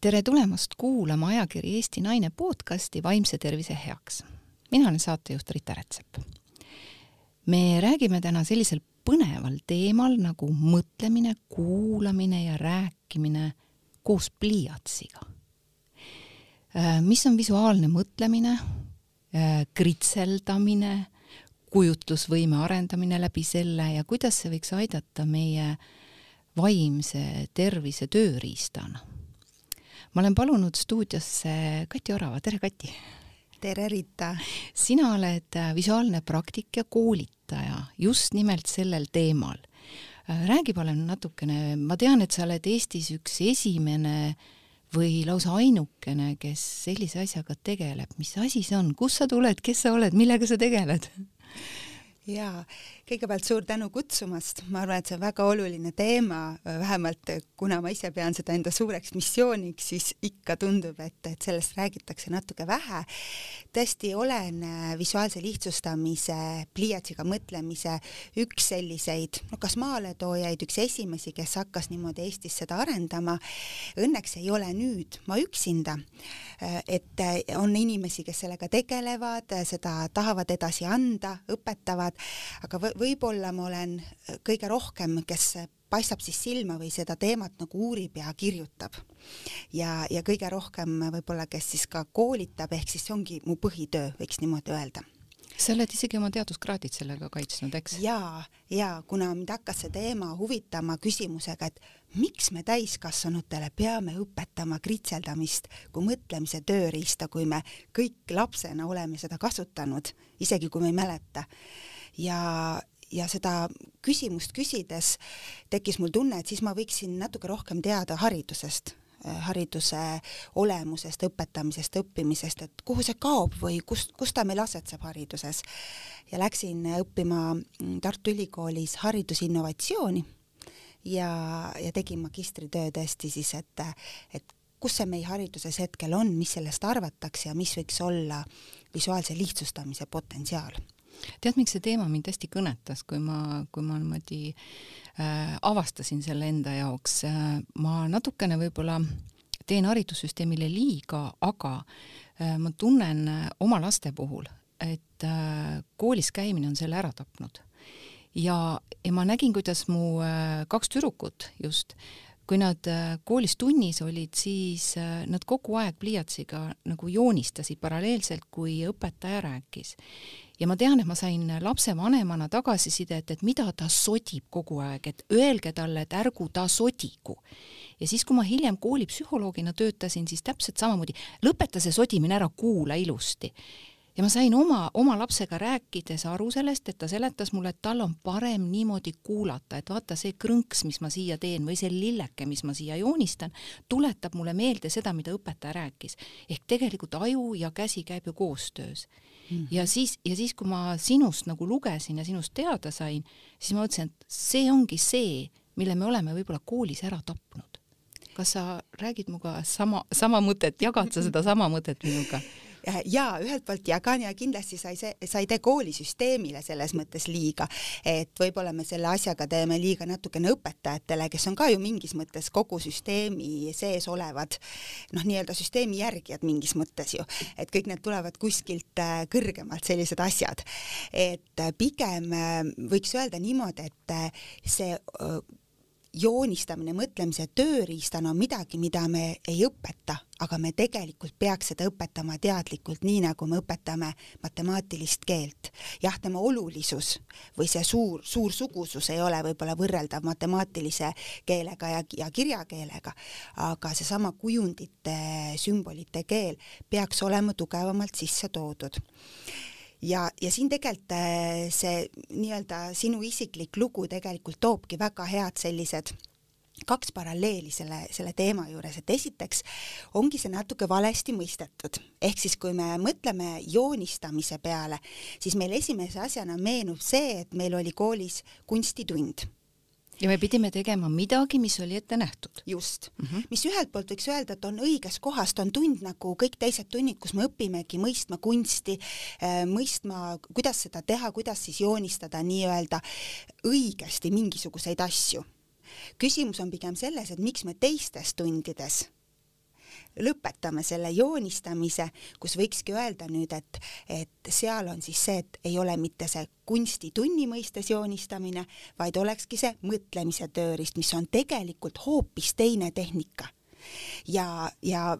tere tulemast kuulama ajakiri Eesti Naine podcasti Vaimse tervise heaks. mina olen saatejuht Rita Rätsep. me räägime täna sellisel põneval teemal nagu mõtlemine, kuulamine ja rääkimine koos pliiatsiga. Äh, mis on visuaalne mõtlemine, äh, kritseldamine, kujutlusvõime arendamine läbi selle ja kuidas see võiks aidata meie vaimse tervise tööriistana ma olen palunud stuudiosse Kati Orava, tere Kati! tere, Rita! sina oled äh, visuaalne praktik ja koolitaja just nimelt sellel teemal. Äh, räägi palun natukene, ma tean, et sa oled Eestis üks esimene või lausa ainukene, kes sellise asjaga tegeleb. mis asi see on, kust sa tuled, kes sa oled, millega sa tegeled? jaa, kõigepealt suur tänu kutsumast, ma arvan, et see on väga oluline teema, vähemalt kuna ma ise pean seda enda suureks missiooniks, siis ikka tundub, et, et sellest räägitakse natuke vähe. tõesti olen äh, visuaalse lihtsustamise, pliiatsiga mõtlemise üks selliseid, no kas maaletoojaid, üks esimesi, kes hakkas niimoodi Eestis seda arendama. Õnneks ei ole nüüd ma üksinda, äh, et on inimesi, kes sellega tegelevad, seda tahavad edasi anda, õpetavad, aga võib-olla ma olen kõige rohkem, kes paistab siis silma või seda teemat nagu uurib ja kirjutab. ja, ja kõige rohkem võib-olla, kes siis ka koolitab, ehk siis see ongi mu põhitöö, võiks niimoodi öelda sa oled isegi oma teaduskraadid sellega kaitsnud, eks? jaa, jaa, kuna mind hakkas see teema huvitama küsimusega, et miks me täiskasvanutele peame õpetama kritseldamist kui mõtlemise tööriista, kui me kõik lapsena oleme seda kasutanud, isegi kui me ei mäleta ja, ja seda küsimust küsides tekkis mul tunne, et siis ma võiksin natuke rohkem teada haridusest, äh, hariduse olemusest, õpetamisest, õppimisest, et kuhu see kaob või kust, kus ta meil asetseb hariduses. ja läksin õppima Tartu Ülikoolis haridusinnovatsiooni ja, ja tegin magistritöö tõesti siis, et, et kus see meie hariduses hetkel on, mis sellest arvatakse ja mis võiks olla visuaalse lihtsustamise potentsiaal tead, miks see teema mind hästi kõnetas, kui ma, kui ma niimoodi äh, avastasin selle enda jaoks äh,, ma natukene võib-olla teen haridussüsteemile liiga, aga äh, ma tunnen äh, oma laste puhul, et äh, koolis käimine on selle ära tapnud. ja, ja ma nägin, kuidas mu äh, kaks tüdrukut just kui nad äh, koolis tunnis olid, siis äh, nad kogu aeg pliiatsiga nagu joonistasid paralleelselt, kui õpetaja rääkis ja ma tean, et ma sain lapsevanemana tagasisidet, et mida ta sodib kogu aeg, et öelge talle, et ärgu ta sodigu. ja siis, kui ma hiljem koolipsühholoogina töötasin, siis täpselt samamoodi, lõpeta see sodimine ära, kuula ilusti ja ma sain oma, oma lapsega rääkides aru sellest, et ta seletas mulle, et tal on parem niimoodi kuulata, et vaata, see krõnks, mis ma siia teen või see lilleke, mis ma siia joonistan, tuletab mulle meelde seda, mida õpetaja rääkis. ehk tegelikult aju ja käsi käib ju koostöös mm. ja siis, ja siis, kui ma sinust nagu lugesin ja sinust teada sain, siis ma mõtlesin, et see ongi see, mille me oleme võib-olla koolis ära tapnud. kas sa räägid minuga sama, sama mõtet, jagad sa seda sama mõtet minuga? Ja ühelt poolt jagan ja kindlasti sa ei, sa ei tee koolisüsteemile selles mõttes liiga, et võib-olla me selle asjaga teeme liiga natukene õpetajatele, kes on ka ju mingis mõttes kogu süsteemi sees olevad noh, nii-öelda süsteemi järgijad mingis mõttes ju, et kõik need tulevad kuskilt äh, kõrgemalt, sellised asjad. et äh, pigem äh, võiks öelda niimoodi, et see joonistamine mõtlemise tööriistana on midagi, mida me ei õpeta, aga me tegelikult peaks seda õpetama teadlikult, nii nagu me õpetame matemaatilist keelt. jah, tema olulisus või see suur, suur sugusus ei ole võib-olla võrreldav matemaatilise keelega ja, ja kirjakeelega, aga seesama kujundite, sümbolite keel peaks olema tugevamalt sisse toodud ja, ja siin tegelikult äh, see nii-öelda sinu isiklik lugu tegelikult toobki väga head sellised kaks paralleeli selle, selle teema juures, et esiteks ongi see natuke valesti mõistetud, ehk siis kui me mõtleme joonistamise peale, siis meil esimese asjana meenub see, et meil oli koolis kunstitund ja me pidime tegema midagi, mis oli ette nähtud. just mm, -hmm. mis ühelt poolt võiks öelda, et on õiges kohas, ta on tund nagu kõik teised tunnid, kus me õpimegi mõistma kunsti, äh, mõistma, kuidas seda teha, kuidas siis joonistada nii-öelda õigesti mingisuguseid asju. küsimus on pigem selles, et miks me teistes tundides lõpetame selle joonistamise, kus võikski öelda nüüd, et, et seal on siis see, et ei ole mitte see kunstitunni mõistes joonistamine, vaid olekski see mõtlemise tööriist, mis on tegelikult hoopis teine tehnika. ja, ja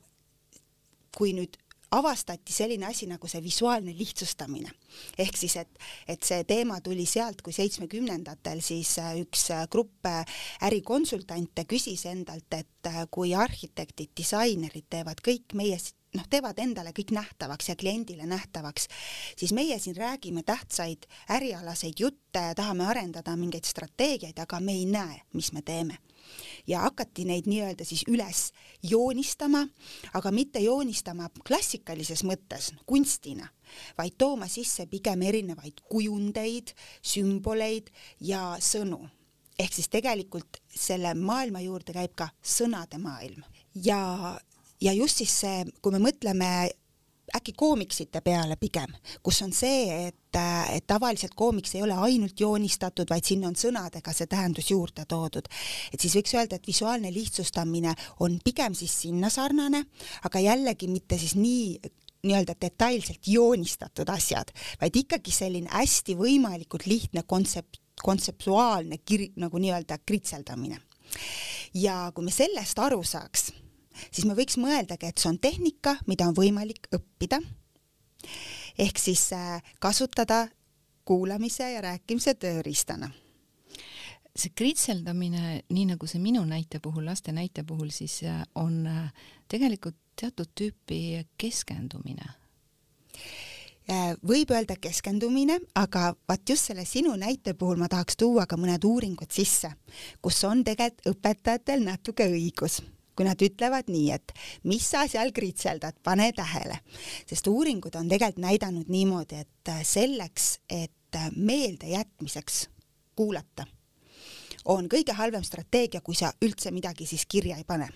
kui nüüd avastati selline asi nagu see visuaalne lihtsustamine. ehk siis, et, et see teema tuli sealt, kui seitsmekümnendatel siis äh, üks äh, grupp äh, ärikonsultante küsis endalt, et kui arhitektid, disainerid teevad kõik meie noh, teevad endale kõik nähtavaks ja kliendile nähtavaks, siis meie siin räägime tähtsaid ärialaseid jutte, tahame arendada mingeid strateegiaid, aga me ei näe, mis me teeme ja hakati neid nii-öelda siis üles joonistama, aga mitte joonistama klassikalises mõttes kunstina, vaid tooma sisse pigem erinevaid kujundeid, sümboleid ja sõnu. ehk siis tegelikult selle maailma juurde käib ka sõnade maailm ja, ja just siis see, kui me mõtleme äkki koomiksite peale pigem, kus on see, et, et tavaliselt koomiks ei ole ainult joonistatud, vaid sinna on sõnadega see tähendus juurde toodud. et siis võiks öelda, et visuaalne lihtsustamine on pigem siis sinna sarnane, aga jällegi mitte siis nii nii-öelda detailselt joonistatud asjad, vaid ikkagi selline hästi võimalikult lihtne kontsept, kontseptuaalne kir-, nagu nii-öelda kritseldamine. ja kui me sellest aru saaks siis me võiks mõeldagi, et see on tehnika, mida on võimalik õppida. ehk siis äh, kasutada kuulamise ja rääkimise tööriistana. See kritseldamine, nii nagu see minu näite puhul, laste näite puhul, siis äh, on äh, tegelikult teatud tüüpi keskendumine. Võib öelda keskendumine, aga vaat just selle sinu näite puhul ma tahaks tuua ka mõned uuringud sisse, kus on tegelikult õpetajatel natuke õigus kui nad ütlevad nii, et mis sa seal kritseldad, pane tähele, sest uuringud on tegelikult näidanud niimoodi, et äh, selleks, et äh, meeldejätmiseks kuulata, on kõige halvem strateegia, kui sa üldse midagi siis kirja ei pane.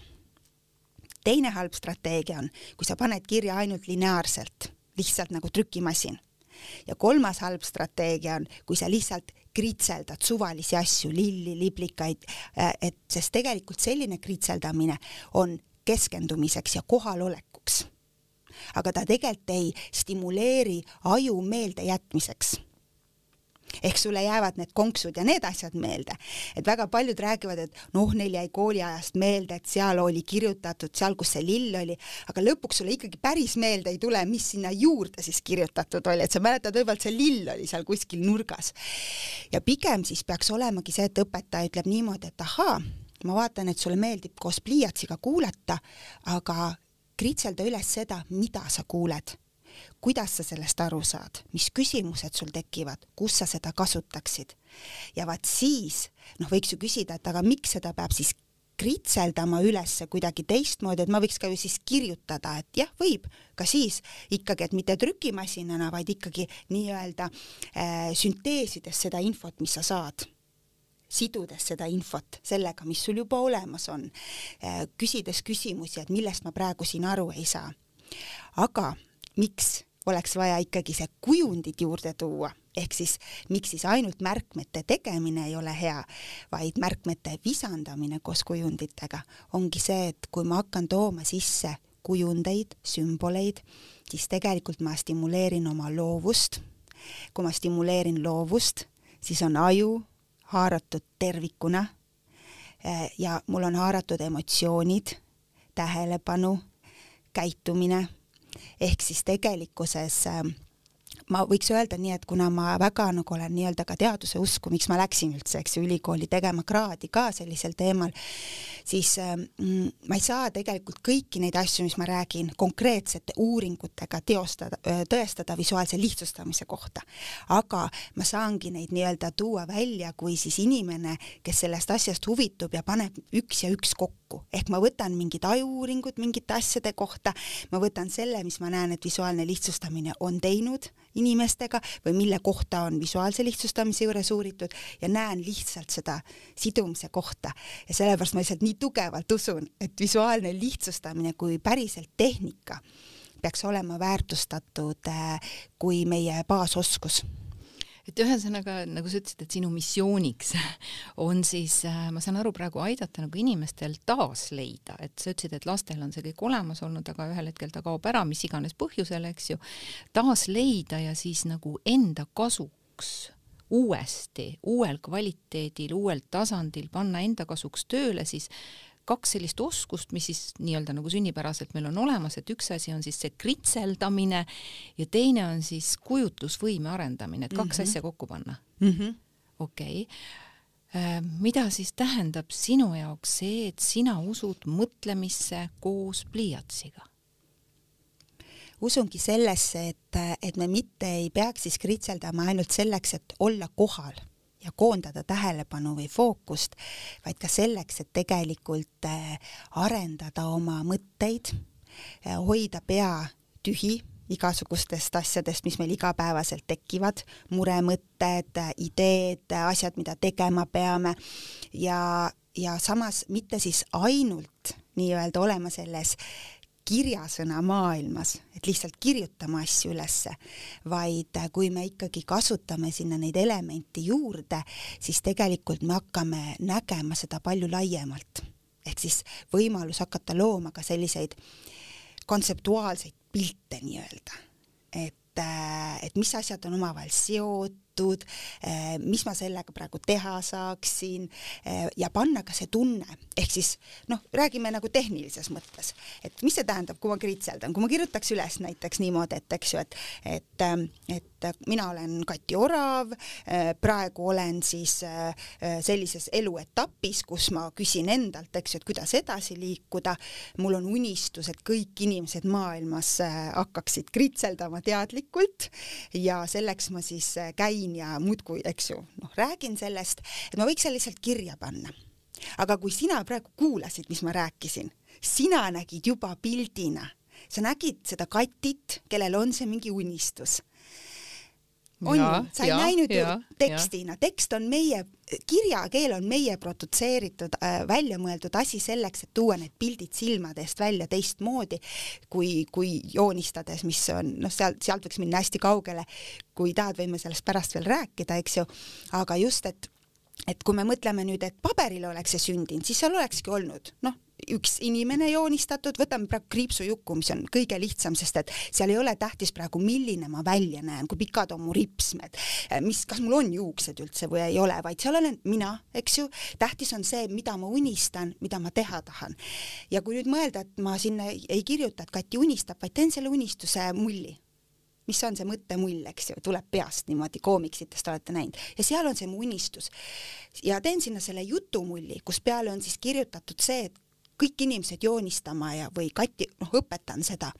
teine halb strateegia on, kui sa paned kirja ainult lineaarselt, lihtsalt nagu trükimasin. ja kolmas halb strateegia on, kui sa lihtsalt kritseldad suvalisi asju, lilli, liblikaid, äh, et sest tegelikult selline kritseldamine on keskendumiseks ja kohalolekuks. aga ta tegelikult ei stimuleeri aju meeldejätmiseks ehk sulle jäävad need konksud ja need asjad meelde. et väga paljud räägivad, et noh, neil jäi kooliajast meelde, et seal oli kirjutatud, seal, kus see lill oli, aga lõpuks sulle ikkagi päris meelde ei tule, mis sinna juurde siis kirjutatud oli, et sa mäletad, võib-olla see lill oli seal kuskil nurgas. ja pigem siis peaks olemagi see, et õpetaja ütleb niimoodi, et ahaa, ma vaatan, et sulle meeldib koos pliiatsiga kuulata, aga kritselda üles seda, mida sa kuuled kuidas sa sellest aru saad, mis küsimused sul tekivad, kus sa seda kasutaksid. ja vaat siis, noh, võiks ju küsida, et aga miks seda peab siis kritseldama üles kuidagi teistmoodi, et ma võiks ka ju siis kirjutada, et jah, võib. Ka siis ikkagi, et mitte trükimasinana, vaid ikkagi nii-öelda äh, sünteesides seda infot, mis sa saad. Sidudes seda infot sellega, mis sul juba olemas on, äh, küsides küsimusi, et millest ma praegu siin aru ei saa. aga miks oleks vaja ikkagi see kujundid juurde tuua, ehk siis miks siis ainult märkmete tegemine ei ole hea, vaid märkmete visandamine koos kujunditega? Ongi see, et kui ma hakkan tooma sisse kujundeid, sümboleid, siis tegelikult ma stimuleerin oma loovust. kui ma stimuleerin loovust, siis on aju haaratud tervikuna eh, ja mul on haaratud emotsioonid, tähelepanu, käitumine ehk siis tegelikkuses äh, ma võiks öelda nii, et kuna ma väga nagu olen nii-öelda ka teaduse usku, miks ma läksin üldse, eks ju, ülikooli tegema kraadi ka sellisel teemal, siis mm, ma ei saa tegelikult kõiki neid asju, mis ma räägin, konkreetsete uuringutega teostada, tõestada visuaalse lihtsustamise kohta. aga ma saangi neid nii-öelda tuua välja kui siis inimene, kes sellest asjast huvitub ja paneb üks ja üks kokku, ehk ma võtan mingid ajuuuringud mingite asjade kohta, ma võtan selle, mis ma näen, et visuaalne lihtsustamine on teinud inimestega või mille kohta on visuaalse lihtsustamise juures uuritud ja näen lihtsalt seda sidumise kohta. ja sellepärast ma lihtsalt nii tugevalt usun, et visuaalne lihtsustamine kui päriselt tehnika peaks olema väärtustatud äh, kui meie baasoskus et ühesõnaga, nagu sa ütlesid, et sinu missiooniks on siis, äh, ma saan aru, praegu aidata nagu inimestel taas leida, et sa ütlesid, et lastel on see kõik olemas olnud, aga ühel hetkel ta kaob ära, mis iganes põhjusel, eks ju, taas leida ja siis nagu enda kasuks uuesti, uuel kvaliteedil, uuel tasandil panna enda kasuks tööle siis kaks sellist oskust, mis siis nii-öelda nagu sünnipäraselt meil on olemas, et üks asi on siis see kritseldamine ja teine on siis kujutlusvõime arendamine, et kaks mm -hmm. asja kokku panna -hmm.. okei. Äh, mida siis tähendab sinu jaoks see, et sina usud mõtlemisse koos pliiatsiga? usungi sellesse, et, et me mitte ei peaks siis kritseldama ainult selleks, et olla kohal ja koondada tähelepanu või fookust, vaid ka selleks, et tegelikult äh, arendada oma mõtteid, äh, hoida pea tühi igasugustest asjadest, mis meil igapäevaselt tekivad, muremõtted, ideed, asjad, mida tegema peame. Ja, ja samas mitte siis ainult nii-öelda olema selles kirjasõna maailmas, et lihtsalt kirjutama asju ülesse, vaid kui me ikkagi kasutame sinna neid elemente juurde, siis tegelikult me hakkame nägema seda palju laiemalt. ehk siis võimalus hakata looma ka selliseid kontseptuaalseid pilte nii-öelda, et et mis asjad on omavahel seotud, tehtud, eh, mis ma sellega praegu teha saaksin eh, ja panna ka see tunne, ehk siis noh, räägime nagu tehnilises mõttes, et mis see tähendab, kui ma kritseldan, kui ma kirjutaks üles näiteks niimoodi, et eks ju, et, et, et mina olen Kati Orav, eh, praegu olen siis sellises eluetapis, kus ma küsin endalt, eks ju, et kuidas edasi liikuda, mul on unistus, et kõik inimesed maailmas hakkaksid kritseldama teadlikult ja selleks ma siis käin käin ja muudkui, eks ju, noh, räägin sellest, et ma võiks selle lihtsalt kirja panna. aga kui sina praegu kuulasid, mis ma rääkisin, sina nägid juba pildina, sa nägid seda katit, kellel on see mingi unistus on ju, sa ei ja, näinud ja, ju tekstina, tekst on meie, kirjakeel on meie produtseeritud äh,, välja mõeldud asi selleks, et tuua need pildid silmade eest välja teistmoodi, kui, kui joonistades, mis on, noh, sealt, sealt võiks minna hästi kaugele, kui tahad, võime sellest pärast veel rääkida, eks ju, aga just, et et kui me mõtleme nüüd, et paberile oleks see sündinud, siis seal olekski olnud, noh, üks inimene joonistatud, võtame praegu kriipsujukku, mis on kõige lihtsam, sest et seal ei ole tähtis praegu, milline ma välja näen, kui pikad on mu ripsmed, mis, kas mul on juuksed üldse või ei ole, vaid seal olen mina, eks ju, tähtis on see, mida ma unistan, mida ma teha tahan. ja kui nüüd mõelda, et ma sinna ei kirjuta, et Kati unistab, vaid teen selle unistuse mulli, mis on see mõttemull, eks ju, tuleb peast niimoodi, koomiksitest olete näinud ja seal on see mu unistus. ja teen sinna selle jutumulli, kus peale on siis kirjutatud see, et kõik inimesed joonistama ja, või Kati, noh, õpetan seda.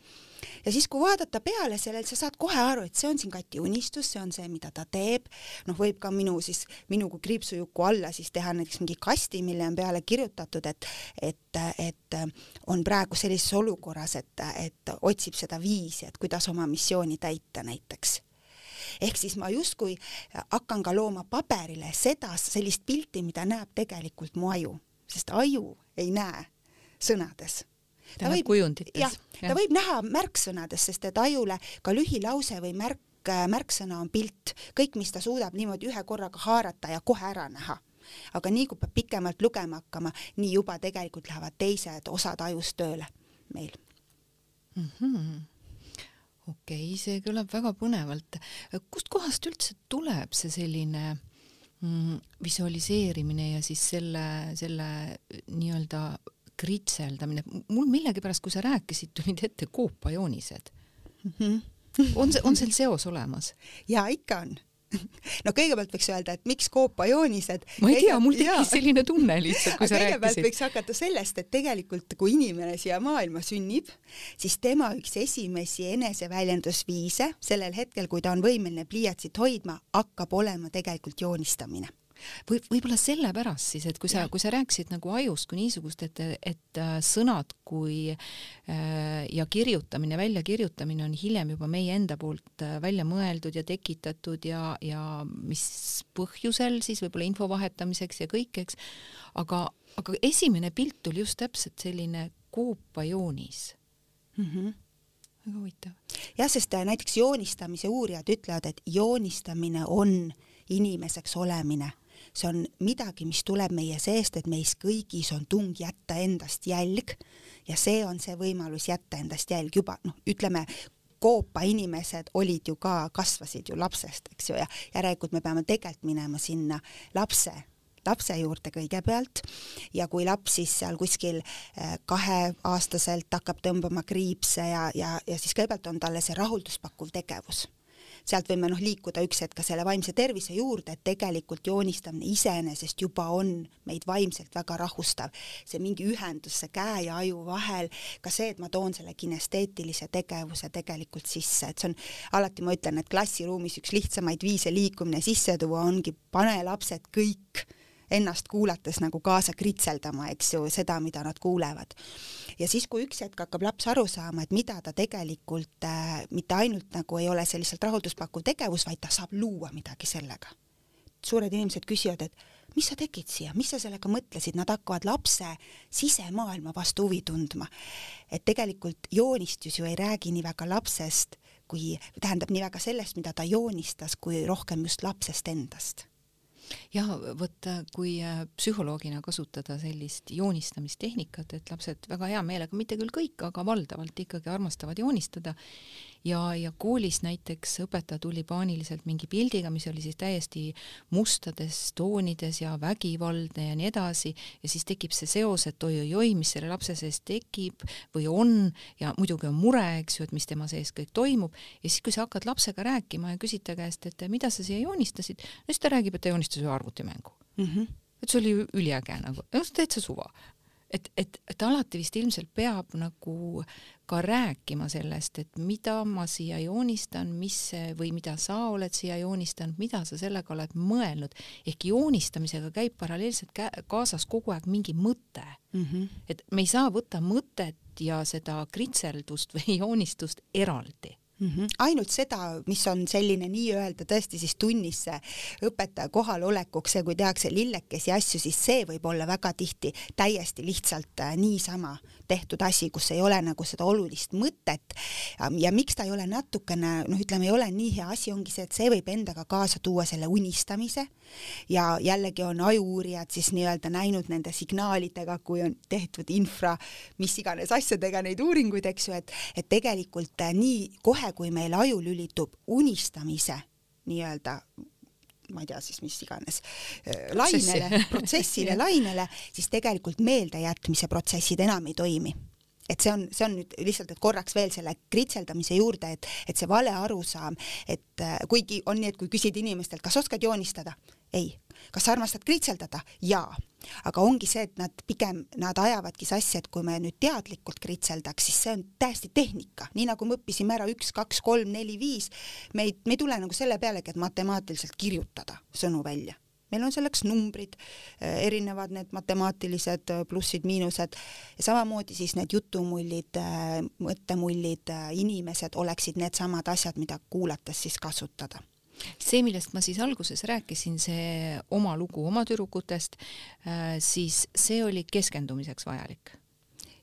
Ja siis, kui vaadata peale sellele, sa saad kohe aru, et see on siin Kati unistus, see on see, mida ta teeb, noh, võib ka minu siis, minu kui kriipsujuku alla siis teha näiteks mingi kasti, mille on peale kirjutatud, et, et, et on praegu sellises olukorras, et, et otsib seda viisi, et kuidas oma missiooni täita näiteks. Ehk siis ma justkui hakkan ka looma paberile seda, sellist pilti, mida näeb tegelikult mu aju, sest aju ei näe sõnades ta võib kujundites. jah ja., ta võib näha märksõnades, sest et ajule ka lühilause või märk, äh, märksõna on pilt, kõik, mis ta suudab niimoodi ühe korraga haarata ja kohe ära näha. aga nii kui peab pikemalt lugema hakkama, nii juba tegelikult lähevad teised osad ajust tööle meil mm. -hmm okei okay,, see kõlab väga põnevalt. kustkohast üldse tuleb see selline mm, visualiseerimine ja siis selle, selle nii-öelda kritseldamine, mul millegipärast, kui sa rääkisid, tulid ette koopajoonised mm. -hmm. on see, on seal seos olemas? jaa, ikka on no kõigepealt võiks öelda, et miks koopajoonised. ma ei tea, mul tekkis selline tunne lihtsalt, kui sa rääkisid. kõigepealt võiks hakata sellest, et tegelikult kui inimene siia maailma sünnib, siis tema üks esimesi eneseväljendusviise sellel hetkel, kui ta on võimeline pliiatsit hoidma, hakkab olema tegelikult joonistamine või võib-olla sellepärast siis, et kui sa, kui sa rääkisid nagu ajust kui niisugust, et, et äh, sõnad kui äh, ja kirjutamine, väljakirjutamine on hiljem juba meie enda poolt äh, välja mõeldud ja tekitatud ja, ja mis põhjusel siis võib-olla info vahetamiseks ja kõik, eks, aga, aga esimene pilt oli just täpselt selline koopajoonis mm. -hmm väga huvitav. jah, sest näiteks joonistamise uurijad ütlevad, et joonistamine on inimeseks olemine see on midagi, mis tuleb meie seest, et meis kõigis on tung jätta endast jälg. Ja see on see võimalus jätta endast jälg. Juba noh, ütleme Koopa inimesed olid ju ka, kasvasid ju lapsest, eks ju, ja järelikult me peame tegelikult minema sinna lapse lapse juurde kõigepealt. Ja kui laps siis seal kuskil eh, kaheaastaselt hakkab tõmbama kriipse ja, ja, ja siis kõigepealt on talle see rahulduspakkuv tegevus sealt võime noh, liikuda üks hetk ka selle vaimse tervise juurde, et tegelikult joonistamine iseenesest juba on meid vaimselt väga rahustav. see mingi ühendus, see käe ja aju vahel, ka see, et ma toon selle kinesteetilise tegevuse tegelikult sisse, et see on, alati ma ütlen, et klassiruumis üks lihtsamaid viise liikumine sisse tuua ongi pane lapsed kõik ennast kuulates nagu kaasa kritseldama, eks ju, seda, mida nad kuulevad. ja siis, kui üks hetk hakkab laps aru saama, et mida ta tegelikult äh, mitte ainult nagu ei ole see lihtsalt rahulduspakkuv tegevus, vaid ta saab luua midagi sellega. suured inimesed küsivad, et mis sa tegid siia, mis sa sellega mõtlesid, nad hakkavad lapse sisemaailma vastu huvi tundma. et tegelikult joonistus ju ei räägi nii väga lapsest, kui, tähendab nii väga sellest, mida ta joonistas, kui rohkem just lapsest endast jah, vot kui äh, psühholoogina kasutada sellist joonistamistehnikat, et lapsed väga hea meelega, mitte küll kõik, aga valdavalt ikkagi armastavad joonistada ja, ja koolis näiteks õpetaja tuli paaniliselt mingi pildiga, mis oli siis täiesti mustades toonides ja vägivaldne ja nii edasi. Ja siis tekib see seos, et oi-oi-oi, mis selle lapse sees tekib või on. Ja muidugi on mure, eks ju, et mis tema sees kõik toimub. Ja siis, kui sa hakkad lapsega rääkima ja küsid ta käest, et mida sa siia joonistasid, no siis ta räägib, et ta joonistas ühe arvutimängu. Mm. -hmm. et see oli üliäge nagu, täitsa suva. Et, et, et alati vist ilmselt peab nagu ka rääkima sellest, et mida ma siia joonistan, mis see või mida sa oled siia joonistanud, mida sa sellega oled mõelnud, ehk joonistamisega käib paralleelselt kaasas kogu aeg mingi mõte mm. -hmm. et me ei saa võtta mõtet ja seda kritseldust või joonistust eraldi mm. -hmm. ainult seda, mis on selline nii-öelda tõesti siis tunnis see õpetaja kohalolekuks ja kui tehakse lillekesi asju, siis see võib olla väga tihti täiesti lihtsalt äh, niisama tehtud asi, kus ei ole nagu seda olulist mõtet. ja miks ta ei ole natukene, noh, ütleme, ei ole nii hea asi, ongi see, et see võib endaga kaasa tuua selle unistamise ja jällegi on ajuuurijad siis nii-öelda näinud nende signaalidega, kui on tehtud infra, mis iganes asjadega neid uuringuid, eks ju, et, et tegelikult äh, nii kohe, kui meil aju lülitub unistamise nii-öelda ma ei tea siis mis iganes äh, lainele, protsessile lainele, siis tegelikult meeldejätmise protsessid enam ei toimi. Et see on, see on nüüd lihtsalt, et korraks veel selle kritseldamise juurde, et, et see vale arusaam, et äh, kuigi on nii, et kui küsida inimestelt, kas oskad joonistada, ei. Kas sa armastad kritseldada? jaa. aga ongi see, et nad pigem, nad ajavadki sassi, et kui me nüüd teadlikult kritseldaks, siis see on täiesti tehnika, nii nagu me õppisime ära üks, kaks, kolm, neli, viis, me ei, me ei tule nagu selle pealegi, et matemaatiliselt kirjutada sõnu välja meil on selleks numbrid, eh, erinevad need matemaatilised eh, plussid-miinused ja samamoodi siis need jutumullid, eh, mõttemullid, inimesed oleksid needsamad asjad, mida kuulates siis kasutada see, millest ma siis alguses rääkisin, see oma lugu oma tüdrukutest, äh, siis see oli keskendumiseks vajalik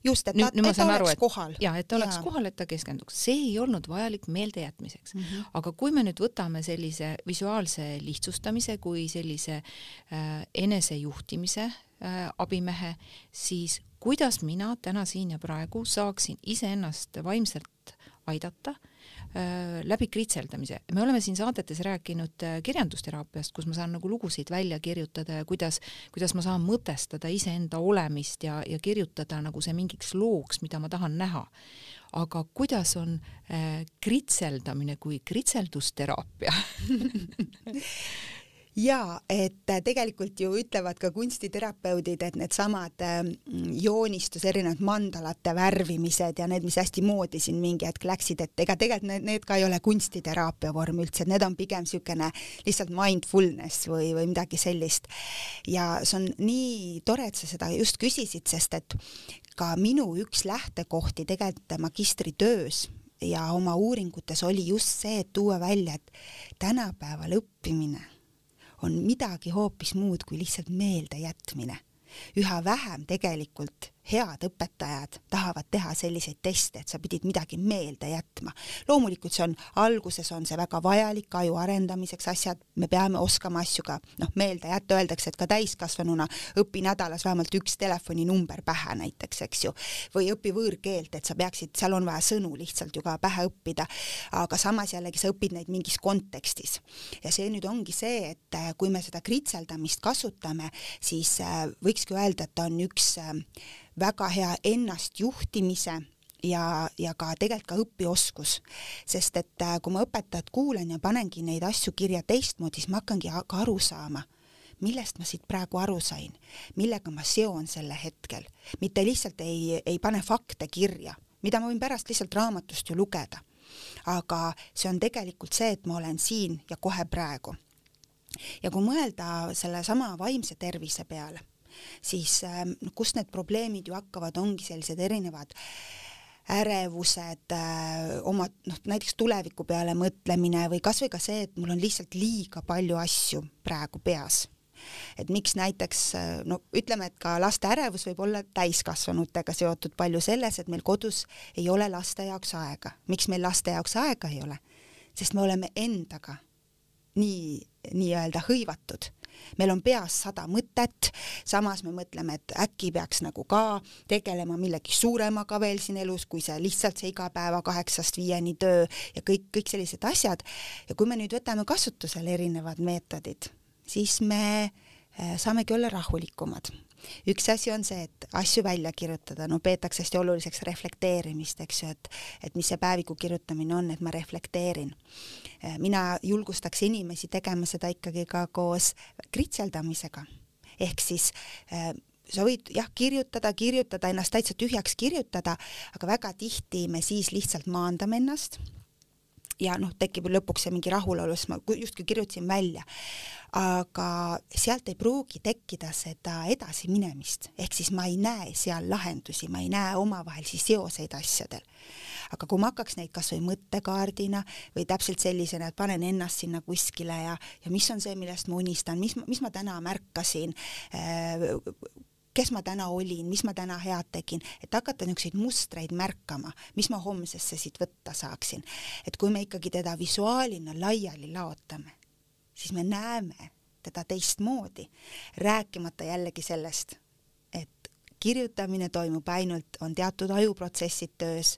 just, et ta, et ta aru, oleks et, kohal. ja et ta oleks ja. kohal, et ta keskenduks, see ei olnud vajalik meeldejätmiseks mm. -hmm. aga kui me nüüd võtame sellise visuaalse lihtsustamise kui sellise äh, enesejuhtimise äh, abimehe, siis kuidas mina täna siin ja praegu saaksin iseennast vaimselt aidata Äh, läbi kritseldamise. me oleme siin saadetes rääkinud äh, kirjandusteraapiast, kus ma saan nagu lugusid välja kirjutada ja kuidas, kuidas ma saan mõtestada iseenda olemist ja, ja kirjutada nagu see mingiks looks, mida ma tahan näha. aga kuidas on äh, kritseldamine kui kritseldusteraapia jaa, et äh, tegelikult ju ütlevad ka kunstiterapeudid, et needsamad ähm, joonistus, erinevad mandalate värvimised ja need, mis hästi moodi siin mingi hetk läksid, et ega tegelikult need, need ka ei ole kunstiteraapia vorm üldse, need on pigem niisugune lihtsalt mindfulness või, või midagi sellist. ja see on nii tore, et sa seda just küsisid, sest et ka minu üks lähtekohti tegelikult magistritöös ja oma uuringutes oli just see, et tuua välja, et tänapäeval õppimine on midagi hoopis muud kui lihtsalt meeldejätmine. üha vähem tegelikult head õpetajad tahavad teha selliseid teste, et sa pidid midagi meelde jätma. loomulikult see on, alguses on see väga vajalik aju arendamiseks asjad, me peame oskama asju ka noh, meelde jätta, öeldakse, et ka täiskasvanuna õpi nädalas vähemalt üks telefoninumber pähe näiteks, eks ju, või õpi võõrkeelt, et sa peaksid, seal on vaja sõnu lihtsalt ju ka pähe õppida, aga samas jällegi sa õpid neid mingis kontekstis. ja see nüüd ongi see, et äh, kui me seda kritseldamist kasutame, siis äh, võikski öelda, et ta on üks äh, väga hea ennastjuhtimise ja, ja ka tegelikult ka õpioskus, sest et äh, kui ma õpetajat kuulan ja panengi neid asju kirja teistmoodi, siis ma hakkangi ka aru saama, millest ma siit praegu aru sain, millega ma seon selle hetkel, mitte lihtsalt ei, ei pane fakte kirja, mida ma võin pärast lihtsalt raamatust ju lugeda. aga see on tegelikult see, et ma olen siin ja kohe praegu. ja kui mõelda sellesama vaimse tervise peale siis ähm, kust need probleemid ju hakkavad, ongi sellised erinevad ärevused, äh, oma noh, näiteks tuleviku peale mõtlemine või kasvõi ka see, et mul on lihtsalt liiga palju asju praegu peas et miks näiteks no ütleme, et ka laste ärevus võib olla täiskasvanutega seotud palju selles, et meil kodus ei ole laste jaoks aega. miks meil laste jaoks aega ei ole? sest me oleme endaga nii, nii-öelda hõivatud meil on peas sada mõtet, samas me mõtleme, et äkki peaks nagu ka tegelema millegi suuremaga veel siin elus, kui see lihtsalt see igapäeva kaheksast viieni töö ja kõik, kõik sellised asjad. ja kui me nüüd võtame kasutusele erinevad meetodid, siis me äh, saamegi olla rahulikumad üks asi on see, et asju välja kirjutada, no peetakse hästi oluliseks reflekteerimist, eks ju, et, et mis see päeviku kirjutamine on, et ma reflekteerin. Mina julgustaks inimesi tegema seda ikkagi ka koos kritseldamisega. ehk siis äh, sa võid jah, kirjutada, kirjutada, ennast täitsa tühjaks kirjutada, aga väga tihti me siis lihtsalt maandame ennast ja noh, tekib lõpuks see mingi rahulolu, sest ma justkui kirjutasin välja aga sealt ei pruugi tekkida seda edasiminemist, ehk siis ma ei näe seal lahendusi, ma ei näe omavahelisi seoseid asjadel. Aga kui ma hakkaks neid kasvõi mõttekaardina või täpselt sellisena, et panen ennast sinna kuskile ja, ja mis on see, millest ma unistan, mis, mis ma täna märkasin äh,, kes ma täna olin, mis ma täna head tegin, et hakata niisuguseid mustreid märkama, mis ma homsesse siit võtta saaksin. et kui me ikkagi teda visuaalina laiali laotame, siis me näeme teda teistmoodi, rääkimata jällegi sellest, kirjutamine toimub ainult, on teatud ajuprotsessid töös,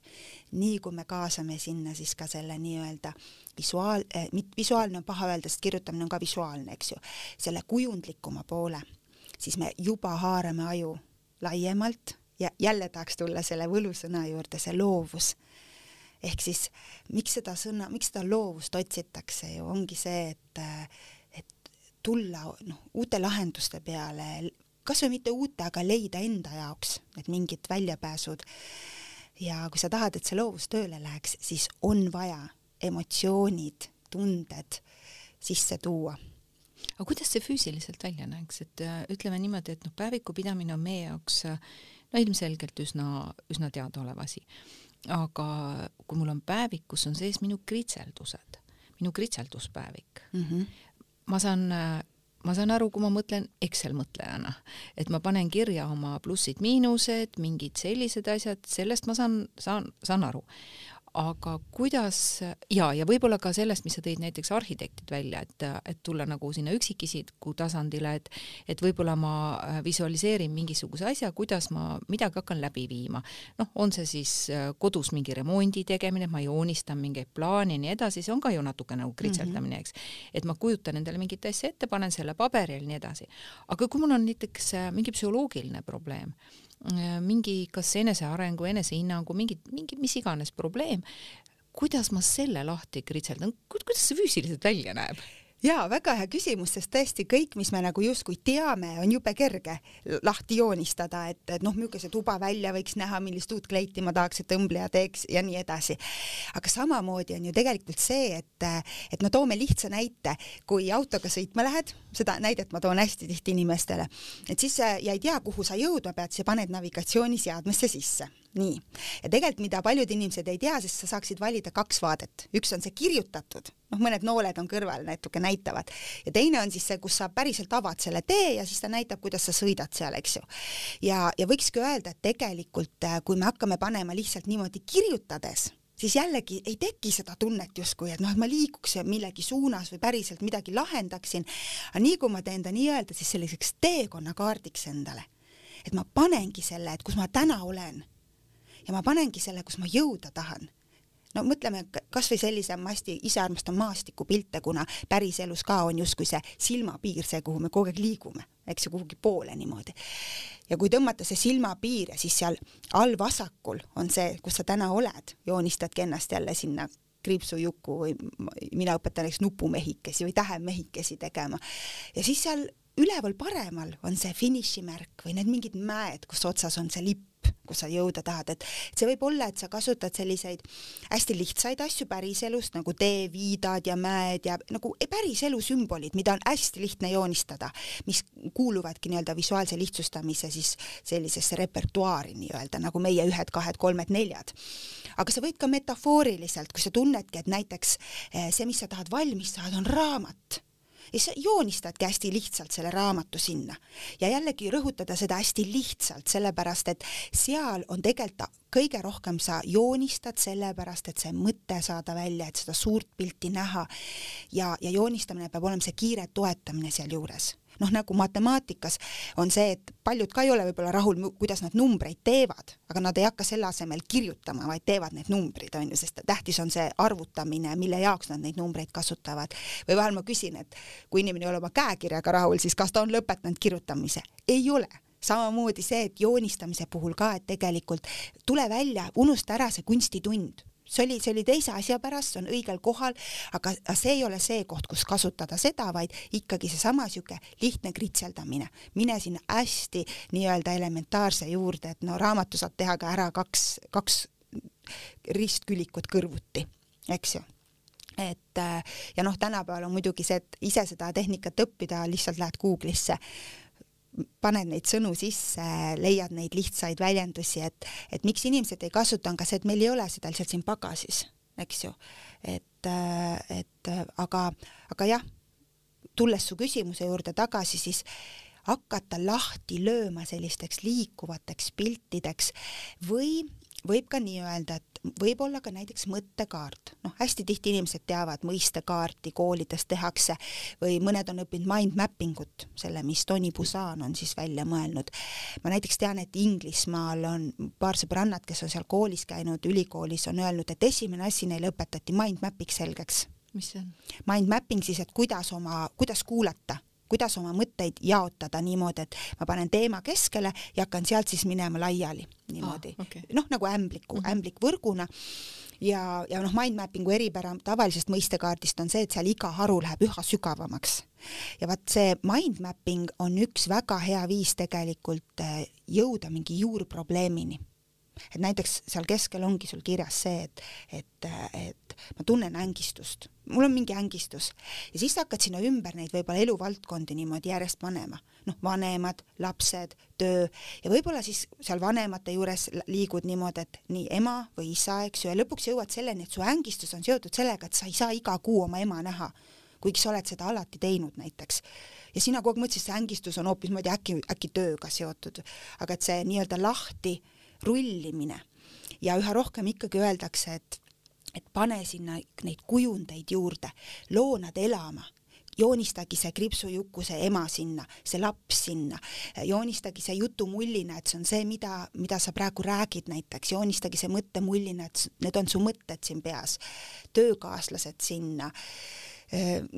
nii kui me kaasame sinna siis ka selle nii-öelda visuaal eh,, visuaalne on paha öelda, sest kirjutamine on ka visuaalne, eks ju, selle kujundlikuma poole, siis me juba haarame aju laiemalt ja jälle tahaks tulla selle võlusõna juurde, see loovus. Ehk siis miks seda sõna, miks seda loovust otsitakse ju ongi see, et, et tulla noh, uute lahenduste peale, kas või mitte uute, aga leida enda jaoks need mingid väljapääsud. ja kui sa tahad, et see loovus tööle läheks, siis on vaja emotsioonid, tunded sisse tuua aga kuidas see füüsiliselt välja näeks, et ütleme niimoodi, et noh, päeviku pidamine on meie jaoks no ilmselgelt üsna, üsna teadaolev asi aga kui mul on päevik, kus on sees minu kritseldused, minu kritselduspäevik mm, -hmm. ma saan ma saan aru, kui ma mõtlen Excel mõtlejana, et ma panen kirja oma plussid-miinused, mingid sellised asjad, sellest ma saan, saan, saan aru aga kuidas ja, ja võib-olla ka sellest, mis sa tõid näiteks arhitektid välja, et, et tulla nagu sinna üksikisiku tasandile, et et võib-olla ma äh, visualiseerin mingisuguse asja, kuidas ma midagi hakkan läbi viima. noh, on see siis äh, kodus mingi remondi tegemine, ma joonistan mingeid plaane ja nii edasi, see on ka ju natuke nagu kritseldamine, eks. et ma kujutan endale mingit asja ette, panen selle paberile ja nii edasi. aga kui mul on näiteks äh, mingi psühholoogiline probleem, mingi kas enesearengu, enesehinnangu, mingi, mingi mis iganes probleem, kuidas ma selle lahti kritseldan, kuidas see füüsiliselt välja näeb? Jaa, väga hea küsimus, sest tõesti kõik, mis me nagu justkui teame, on jube kerge lahti joonistada, et, et noh, milline see tuba välja võiks näha, millist uut kleiti ma tahaks, et õmbleja teeks ja nii edasi. aga samamoodi on ju tegelikult see, et, et no toome lihtsa näite, kui autoga sõitma lähed, seda näidet ma toon hästi tihti inimestele, et siis ja ei tea, kuhu sa jõudma pead, siis paned navigatsiooniseadmesse sisse nii, ja tegelikult, mida paljud inimesed ei tea, sest sa saaksid valida kaks vaadet, üks on see kirjutatud, noh, mõned nooled on kõrval natuke näitavad, ja teine on siis see, kus sa päriselt avad selle tee ja siis ta näitab, kuidas sa sõidad seal, eks ju. ja, ja võikski öelda, et tegelikult äh, kui me hakkame panema lihtsalt niimoodi kirjutades, siis jällegi ei teki seda tunnet justkui, et noh, et ma liiguks millegi suunas või päriselt midagi lahendaksin. aga nii kui ma teen ta nii-öelda siis selliseks teekonnakaardiks endale, et ma panengi selle, et kus ma täna olen ja ma panengi selle, kus ma jõuda tahan. No mõtleme kasvõi sellise, ma hästi ise armastan maastikupilte, kuna päriselus ka on justkui see silmapiir, see, kuhu me kogu aeg liigume, eks ju, kuhugi poole niimoodi. ja kui tõmmata see silmapiir ja siis seal all vasakul on see, kus sa täna oled, joonistadki ennast jälle sinna kriipsujukku või mina õpetan näiteks nupumehikesi või tähemehikesi tegema. Ja siis seal üleval paremal on see finišimärk või need mingid mäed, kus otsas on see lipp kus sa jõuda tahad, et see võib olla, et sa kasutad selliseid hästi lihtsaid asju päriselust nagu teeviidad ja mäed ja nagu päriselu sümbolid, mida on hästi lihtne joonistada, mis kuuluvadki nii-öelda visuaalse lihtsustamise siis sellisesse repertuaari nii-öelda nagu meie ühed, kahed, kolmed, neljad. aga sa võid ka metafooriliselt, kui sa tunnedki, et näiteks eh, see, mis sa tahad valmis saada, on raamat ja sa joonistadki hästi lihtsalt selle raamatu sinna. Ja jällegi rõhutada seda hästi lihtsalt, sellepärast et seal on tegelikult kõige rohkem sa joonistad sellepärast, et see mõte saada välja, et seda suurt pilti näha. Ja, ja joonistamine peab olema see kiire toetamine sealjuures noh, nagu matemaatikas on see, et paljud ka ei ole võib-olla rahul, kuidas nad numbreid teevad, aga nad ei hakka selle asemel kirjutama, vaid teevad need numbrid, on ju, sest tähtis on see arvutamine, mille jaoks nad neid numbreid kasutavad. või vahel ma küsin, et kui inimene ei ole oma käekirjaga rahul, siis kas ta on lõpetanud kirjutamise? ei ole samamoodi see, et joonistamise puhul ka, et tegelikult tule välja, unusta ära see kunstitund see oli, see oli teise asja pärast, see on õigel kohal, aga see ei ole see koht, kus kasutada seda, vaid ikkagi seesama sihuke lihtne kritseldamine. mine sinna hästi nii-öelda elementaarse juurde, et no raamatu saab teha ka ära kaks, kaks ristkülikut kõrvuti, eks ju et ja noh, tänapäeval on muidugi see, et ise seda tehnikat õppida, lihtsalt lähed Google'isse paned neid sõnu sisse, leiad neid lihtsaid väljendusi, et, et miks inimesed ei kasuta, on ka see, et meil ei ole seda lihtsalt siin pagasis, eks ju. et, et aga, aga jah, tulles su küsimuse juurde tagasi, siis hakata lahti lööma sellisteks liikuvateks piltideks või võib ka nii öelda, et võib olla ka näiteks mõttekaart, noh, hästi tihti inimesed teavad mõistekaarti koolides tehakse või mõned on õppinud mind mapping ut, selle, mis Tony Busan on siis välja mõelnud. ma näiteks tean, et Inglismaal on paar sõbrannat, kes on seal koolis käinud, ülikoolis, on öelnud, et esimene asi neile õpetati mind mapping selgeks. mis see on? Mind mapping siis, et kuidas oma, kuidas kuulata kuidas oma mõtteid jaotada niimoodi, et ma panen teema keskele ja hakkan sealt siis minema laiali niimoodi ah,, okay. noh, nagu ämbliku mm, -hmm. ämblikvõrguna ja, ja noh, mindmappingu eripära tavalisest mõistekaardist on see, et seal iga haru läheb üha sügavamaks. ja vaat see mindmapping on üks väga hea viis tegelikult eh, jõuda mingi juurprobleemini et näiteks seal keskel ongi sul kirjas see, et, et, et ma tunnen ängistust, mul on mingi ängistus. Ja siis sa hakkad sinna ümber neid võib-olla eluvaldkondi niimoodi järjest panema, noh, vanemad, lapsed, töö. Ja võib-olla siis seal vanemate juures liigud niimoodi, et nii ema või isa, eks ju, ja lõpuks jõuad selleni, et su ängistus on seotud sellega, et sa ei saa iga kuu oma ema näha, kuigi sa oled seda alati teinud näiteks. Ja sina kogu aeg mõtlesid, see ängistus on hoopis, ma ei tea, äkki, äkki tööga seotud, aga et see nii-öelda lahti rullimine. Ja üha rohkem ikkagi öeldakse, et, et pane sinna neid kujundeid juurde, loo nad elama. Joonistagi see kriipsujuku, see ema sinna, see laps sinna, joonistagi see jutumullina, et see on see, mida, mida sa praegu räägid näiteks, joonistagi see mõttemullina, et need on su mõtted siin peas, töökaaslased sinna,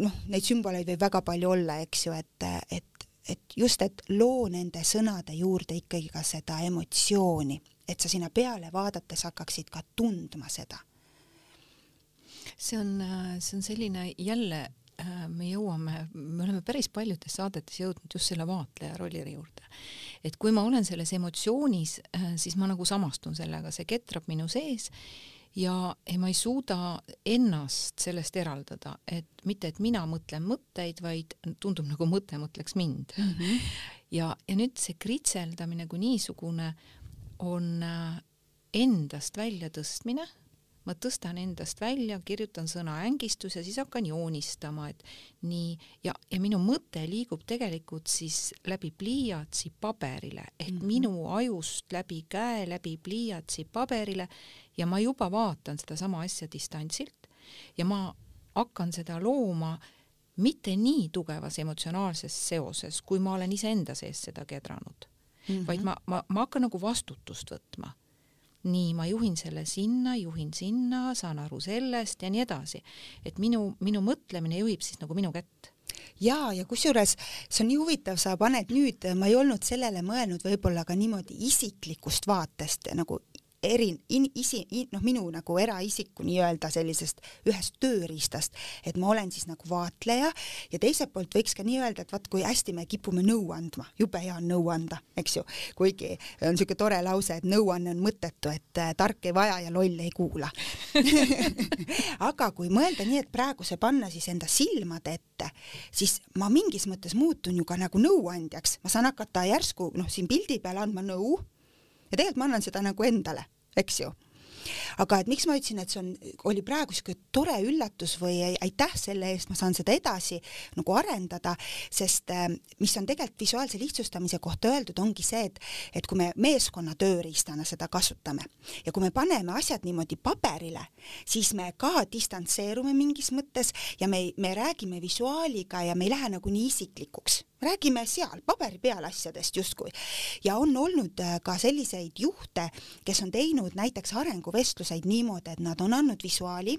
noh, neid sümboleid võib väga palju olla, eks ju, et, et, et just, et loo nende sõnade juurde ikkagi ka seda emotsiooni et sa sinna peale vaadates hakkaksid ka tundma seda. see on, see on selline jälle äh, me jõuame, me oleme päris paljudes saadetes jõudnud just selle vaatleja rolli juurde. et kui ma olen selles emotsioonis, äh, siis ma nagu samastun sellega, see ketrab minu sees ja, ja ma ei suuda ennast sellest eraldada, et mitte, et mina mõtlen mõtteid, vaid tundub nagu mõte mõtleks mind mm. -hmm. ja, ja nüüd see kritseldamine kui niisugune on, endast väljatõstmine ma tõstan endast välja, kirjutan sõna ängistus ja siis hakkan joonistama, et nii, ja, ja minu mõte liigub tegelikult siis läbi pliiatsi paberile. Ehk mm -hmm. minu ajust läbi käe, läbi pliiatsi paberile. Ja ma juba vaatan sedasama asja distantsilt. Ja ma hakkan seda looma mitte nii tugevas emotsionaalses seoses, kui ma olen iseenda sees seda kedranud mm, -hmm. vaid ma, ma, ma hakkan nagu vastutust võtma nii, ma juhin selle sinna, juhin sinna, saan aru sellest ja nii edasi. et minu, minu mõtlemine juhib siis nagu minu kätt ja, ja kusjuures see on nii huvitav, sa paned nüüd, ma ei olnud sellele mõelnud võib-olla ka niimoodi isiklikust vaatest nagu eri, isi, noh, minu nagu eraisiku nii-öelda sellisest ühest tööriistast, et ma olen siis nagu vaatleja ja teiselt poolt võiks ka nii öelda, et vaat kui hästi me kipume nõu andma, jube hea on nõu anda, eks ju, kuigi on niisugune tore lause, et nõuanne on mõttetu, et äh, tark ei vaja ja loll ei kuula. Aga kui mõelda nii, et praegu see panna siis enda silmade ette, siis ma mingis mõttes muutun ju ka nagu nõuandjaks, ma saan hakata järsku noh, siin pildi peal andma nõu ja tegelikult ma annan seda nagu endale eks ju. Aga et miks ma ütlesin, et see on, oli praegu siuke tore üllatus või aitäh selle eest, ma saan seda edasi nagu arendada, sest äh, mis on tegelikult visuaalse lihtsustamise kohta öeldud, ongi see, et, et kui me meeskonna tööriistana seda kasutame ja kui me paneme asjad niimoodi paberile, siis me ka distantseerume mingis mõttes ja me, me räägime visuaaliga ja me ei lähe nagu nii isiklikuks räägime seal paberi peal asjadest justkui. Ja on olnud äh, ka selliseid juhte, kes on teinud näiteks arenguvestluseid niimoodi, et nad on andnud visuaali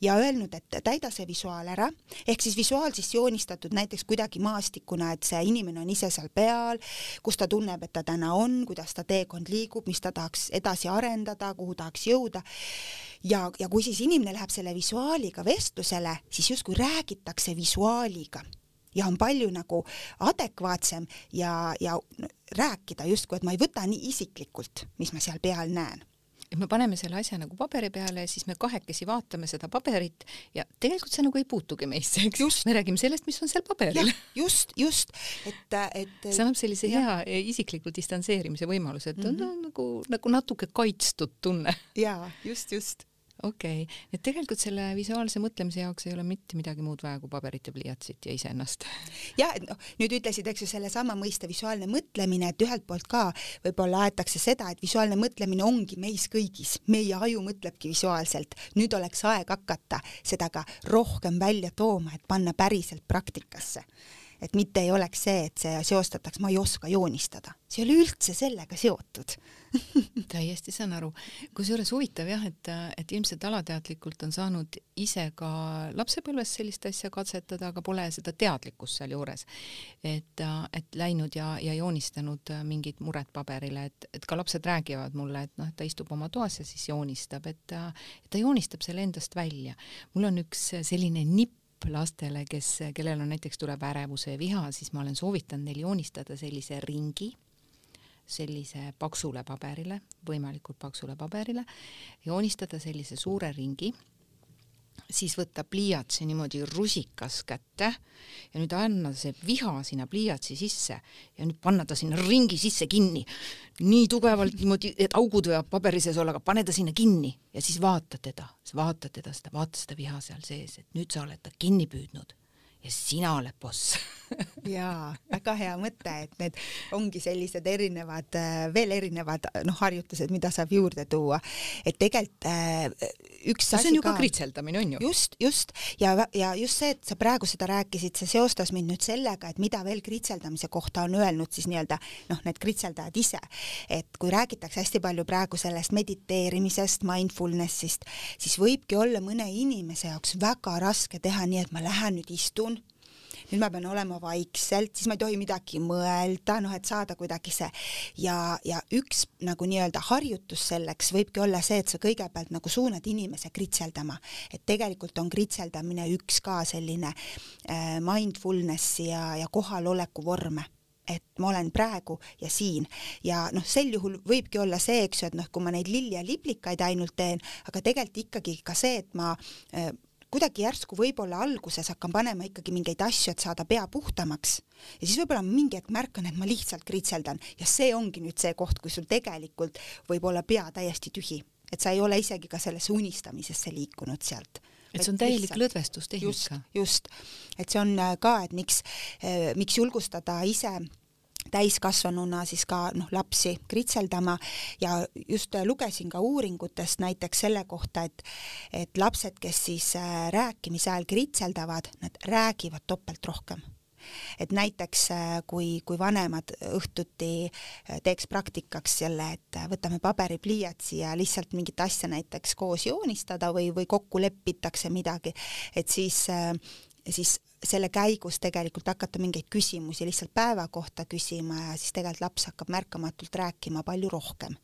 ja öelnud, et täida see visuaal ära, ehk siis visuaal siis joonistatud näiteks kuidagi maastikuna, et see inimene on ise seal peal, kus ta tunneb, et ta täna on, kuidas ta teekond liigub, mis ta tahaks edasi arendada, kuhu tahaks jõuda. ja, ja kui siis inimene läheb selle visuaaliga vestlusele, siis justkui räägitakse visuaaliga ja on palju nagu adekvaatsem ja, ja rääkida justkui, et ma ei võta nii isiklikult, mis ma seal peal näen et me paneme selle asja nagu paberi peale ja siis me kahekesi vaatame seda paberit ja tegelikult see nagu ei puutugi meisse, eks just, me räägime sellest, mis on seal paberil. just, just, et, et see annab sellise ja. hea isikliku distantseerimise võimaluse, et mm -hmm. on nagu, nagu natuke kaitstud tunne. jaa, just, just okei okay., et tegelikult selle visuaalse mõtlemise jaoks ei ole mitte midagi muud vaja kui paberit ja pliiatsit ja iseennast. et noh, nüüd ütlesid, eks ju, sellesama mõiste visuaalne mõtlemine, et ühelt poolt ka võib-olla aetakse seda, et visuaalne mõtlemine ongi meis kõigis, meie aju mõtlebki visuaalselt. nüüd oleks aeg hakata seda ka rohkem välja tooma, et panna päriselt praktikasse et mitte ei oleks see, et see seostataks, ma ei oska joonistada, see ei ole üldse sellega seotud täiesti saan aru, kusjuures huvitav jah, et, et ilmselt alateadlikult on saanud ise ka lapsepõlves sellist asja katsetada, aga pole seda teadlikkust sealjuures. et, et läinud ja, ja joonistanud mingid mured paberile, et, et ka lapsed räägivad mulle, et noh, et ta istub oma toas ja siis joonistab, et ta, ta joonistab selle endast välja. mul on üks selline nipp lastele, kes, kellel on näiteks tuleb ärevuse ja viha, siis ma olen soovitanud neil joonistada sellise ringi sellise paksule paberile, võimalikult paksule paberile, joonistada sellise suure ringi, siis võtta pliiatsi niimoodi rusikas kätte ja nüüd anda see viha sinna pliiatsi sisse ja nüüd panna ta sinna ringi sisse kinni. nii tugevalt niimoodi, et augud võivad paberi sees olla, aga pane ta sinna kinni ja siis vaata teda, vaata teda, seda, vaata seda viha seal sees, et nüüd sa oled ta kinni püüdnud ja sina oled boss jaa, väga hea mõte, et need ongi sellised erinevad, äh, veel erinevad noh, harjutused, mida saab juurde tuua. et tegelikult äh, üks asi see on ju ka kritseldamine, on ju? just, just ja, ja just see, et sa praegu seda rääkisid, see seostas mind nüüd sellega, et mida veel kritseldamise kohta on öelnud siis nii-öelda noh, need kritseldajad ise. et kui räägitakse hästi palju praegu sellest mediteerimisest, mindfulness'ist, siis võibki olla mõne inimese jaoks väga raske teha nii, et ma lähen nüüd istun nüüd ma pean olema vaikselt, siis ma ei tohi midagi mõelda, noh, et saada kuidagi see. Ja, ja üks nagu nii-öelda harjutus selleks võibki olla see, et sa kõigepealt nagu suunad inimese kritseldama, et tegelikult on kritseldamine üks ka selline äh, mindfulnessi ja, ja kohaloleku vorme. Et ma olen praegu ja siin. Ja noh, sel juhul võibki olla see, eks ju, et noh, kui ma neid lilli ja liblikaid ainult teen, aga tegelikult ikkagi ka see, et ma äh, kuidagi järsku võib-olla alguses hakkan panema ikkagi mingeid asju, et saada pea puhtamaks. Ja siis võib-olla mingi hetk märkan, et ma lihtsalt kritseldan. Ja see ongi nüüd see koht, kus sul tegelikult võib olla pea täiesti tühi, et sa ei ole isegi ka sellesse unistamisesse liikunud sealt. Et see on täielik lõdvestustehnika. just, just, et see on äh, ka, et miks, äh, miks julgustada ise täiskasvanuna siis ka noh, lapsi kritseldama. Ja just lugesin ka uuringutest näiteks selle kohta, et et lapsed, kes siis äh, rääkimise ajal kritseldavad, nad räägivad topelt rohkem. Et näiteks äh, kui, kui vanemad õhtuti äh, teeks praktikaks jälle, et võtame paberipliiatsi ja lihtsalt mingit asja näiteks koos joonistada või, või kokku lepitakse midagi, et siis siis selle käigus tegelikult hakata mingeid küsimusi lihtsalt päeva kohta küsima ja siis tegelikult laps hakkab märkamatult rääkima palju rohkem.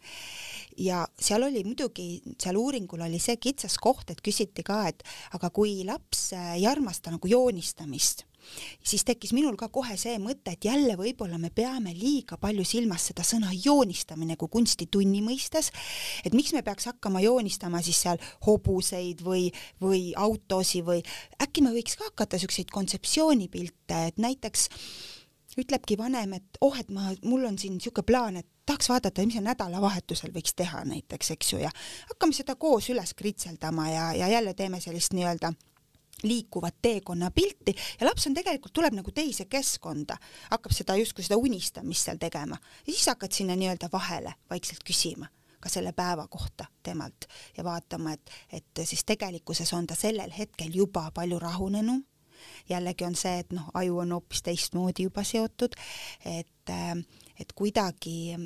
ja seal oli muidugi, seal uuringul oli see kitsas koht, et küsiti ka, et aga kui laps ei armasta nagu joonistamist siis tekkis minul ka kohe see mõte, et jälle võib-olla me peame liiga palju silmas seda sõna joonistamine kui kunstitunni mõistes, et miks me peaks hakkama joonistama siis seal hobuseid või, või autosi või äkki me võiks ka hakata siukseid kontseptsioonipilte, et näiteks ütlebki vanem, et oh, et ma, mul on siin niisugune plaan, et tahaks vaadata, mis nädalavahetusel võiks teha näiteks, eks ju, ja hakkame seda koos üles kritseldama ja, ja jälle teeme sellist nii-öelda liikuvat teekonna pilti ja laps on tegelikult, tuleb nagu teise keskkonda, hakkab seda justkui seda unistamist seal tegema. Ja siis hakkad sinna nii-öelda vahele vaikselt küsima ka selle päeva kohta temalt ja vaatama, et, et siis tegelikkuses on ta sellel hetkel juba palju rahunenum. jällegi on see, et noh, aju on hoopis teistmoodi juba seotud, et, et kuidagi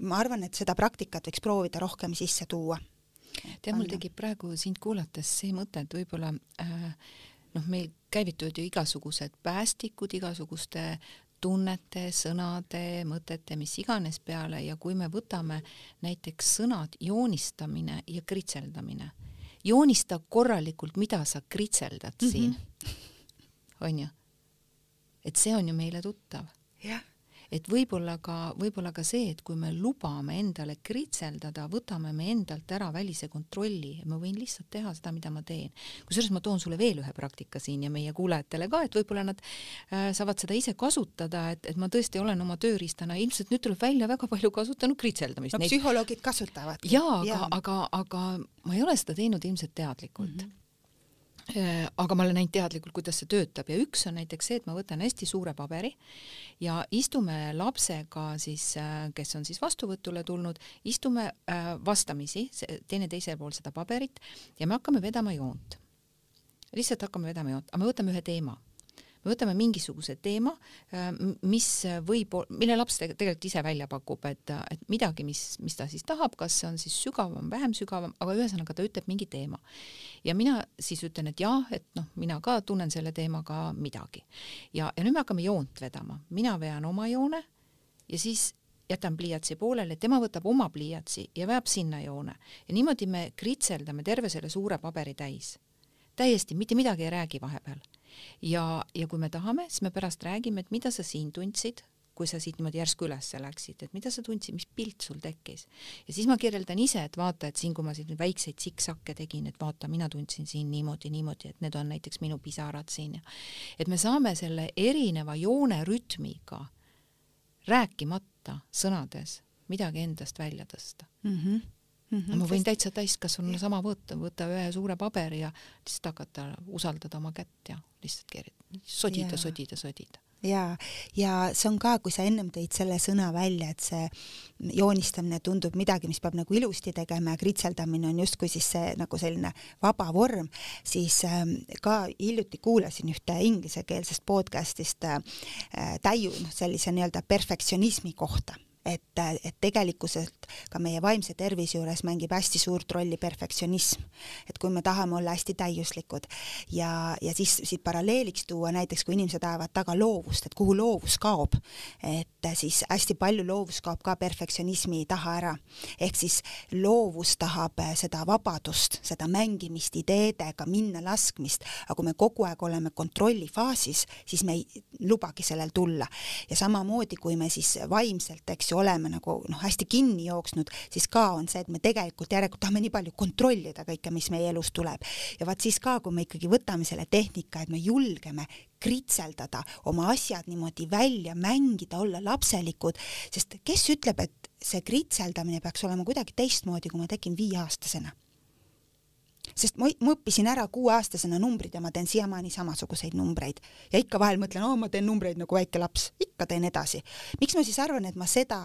ma arvan, et seda praktikat võiks proovida rohkem sisse tuua tead, mul tekib praegu sind kuulates see mõte, et võib-olla äh, noh, meil käivituvad ju igasugused päästikud igasuguste tunnete, sõnade, mõtete, mis iganes peale ja kui me võtame näiteks sõnad joonistamine ja kritseldamine, joonista korralikult, mida sa kritseldad mm -hmm. siin, onju. et see on ju meile tuttav. jah et võib-olla ka, võib-olla ka see, et kui me lubame endale kritseldada, võtame me endalt ära välise kontrolli ja ma võin lihtsalt teha seda, mida ma teen. kusjuures ma toon sulle veel ühe praktika siin ja meie kuulajatele ka, et võib-olla nad äh, saavad seda ise kasutada, et, et ma tõesti olen oma tööriistana ilmselt nüüd tuleb välja väga palju kasutanud kritseldamist. no psühholoogid kasutavad. jaa, aga, aga, aga ma ei ole seda teinud ilmselt teadlikult mm. -hmm aga ma olen näinud teadlikult, kuidas see töötab ja üks on näiteks see, et ma võtan hästi suure paberi ja istume lapsega siis, äh, kes on siis vastuvõtule tulnud, istume äh, vastamisi teineteise pool seda paberit ja me hakkame vedama joont. lihtsalt hakkame vedama joont, aga me võtame ühe teema me võtame mingisuguse teema, äh, mis võib, mille laps tegelikult ise välja pakub, et, et midagi, mis, mis ta siis tahab, kas see on siis sügavam, vähem sügavam, aga ühesõnaga ta ütleb mingi teema. ja mina siis ütlen, et jah, et noh, mina ka tunnen selle teemaga midagi. ja, ja nüüd me hakkame joont vedama, mina vean oma joone ja siis jätan pliiatsi pooleli, tema võtab oma pliiatsi ja veab sinna joone ja niimoodi me kritseldame terve selle suure paberi täis. täiesti mitte midagi ei räägi vahepeal ja, ja kui me tahame, siis me pärast räägime, et mida sa siin tundsid, kui sa siit niimoodi järsku üles läksid, et mida sa tundsid, mis pilt sul tekkis. ja siis ma kirjeldan ise, et vaata, et siin, kui ma siin väikseid siksakke tegin, et vaata, mina tundsin siin niimoodi, niimoodi, et need on näiteks minu pisarad siin ja et me saame selle erineva joonerütmiga rääkimata sõnades midagi endast välja tõsta mm. -hmm mm. -hmm, ma võin sest... täitsa täiskasvanuna sama võtta, võtta ühe suure paberi ja lihtsalt hakata usaldada oma kätt ja lihtsalt keerida, sodida, sodida, sodida. Ja, ja see on ka, kui sa ennem tõid selle sõna välja, et see joonistamine tundub midagi, mis peab nagu ilusti tegema ja kritseldamine on justkui siis see nagu selline vaba vorm, siis äh, ka hiljuti kuulasin ühte inglisekeelsest podcast'ist äh, täiu, noh, sellise nii-öelda perfektsionismi kohta et, et tegelikkuselt ka meie vaimse tervise juures mängib hästi suurt rolli perfektsionism. et kui me tahame olla hästi täiuslikud ja, ja siis siit paralleeliks tuua näiteks, kui inimesed ajavad taga loovust, et kuhu loovus kaob, et siis hästi palju loovus kaob ka perfektsionismi taha ära. ehk siis loovus tahab seda vabadust, seda mängimist, ideedega minna laskmist, aga kui me kogu aeg oleme kontrolli faasis, siis me ei lubagi sellel tulla. ja samamoodi, kui me siis vaimselt, eks ju, ju oleme nagu noh, hästi kinni jooksnud, siis ka on see, et me tegelikult järelikult tahame nii palju kontrollida kõike, mis meie elus tuleb. ja vaat siis ka, kui me ikkagi võtame selle tehnika, et me julgeme kritseldada oma asjad niimoodi välja, mängida, olla lapselikud, sest kes ütleb, et see kritseldamine peaks olema kuidagi teistmoodi, kui ma tegin viieaastasena sest ma, ma õppisin ära kuueaastasena numbrid ja ma teen siiamaani samasuguseid numbreid ja ikka vahel mõtlen, oo, ma teen numbreid nagu väike laps, ikka teen edasi. miks ma siis arvan, et ma seda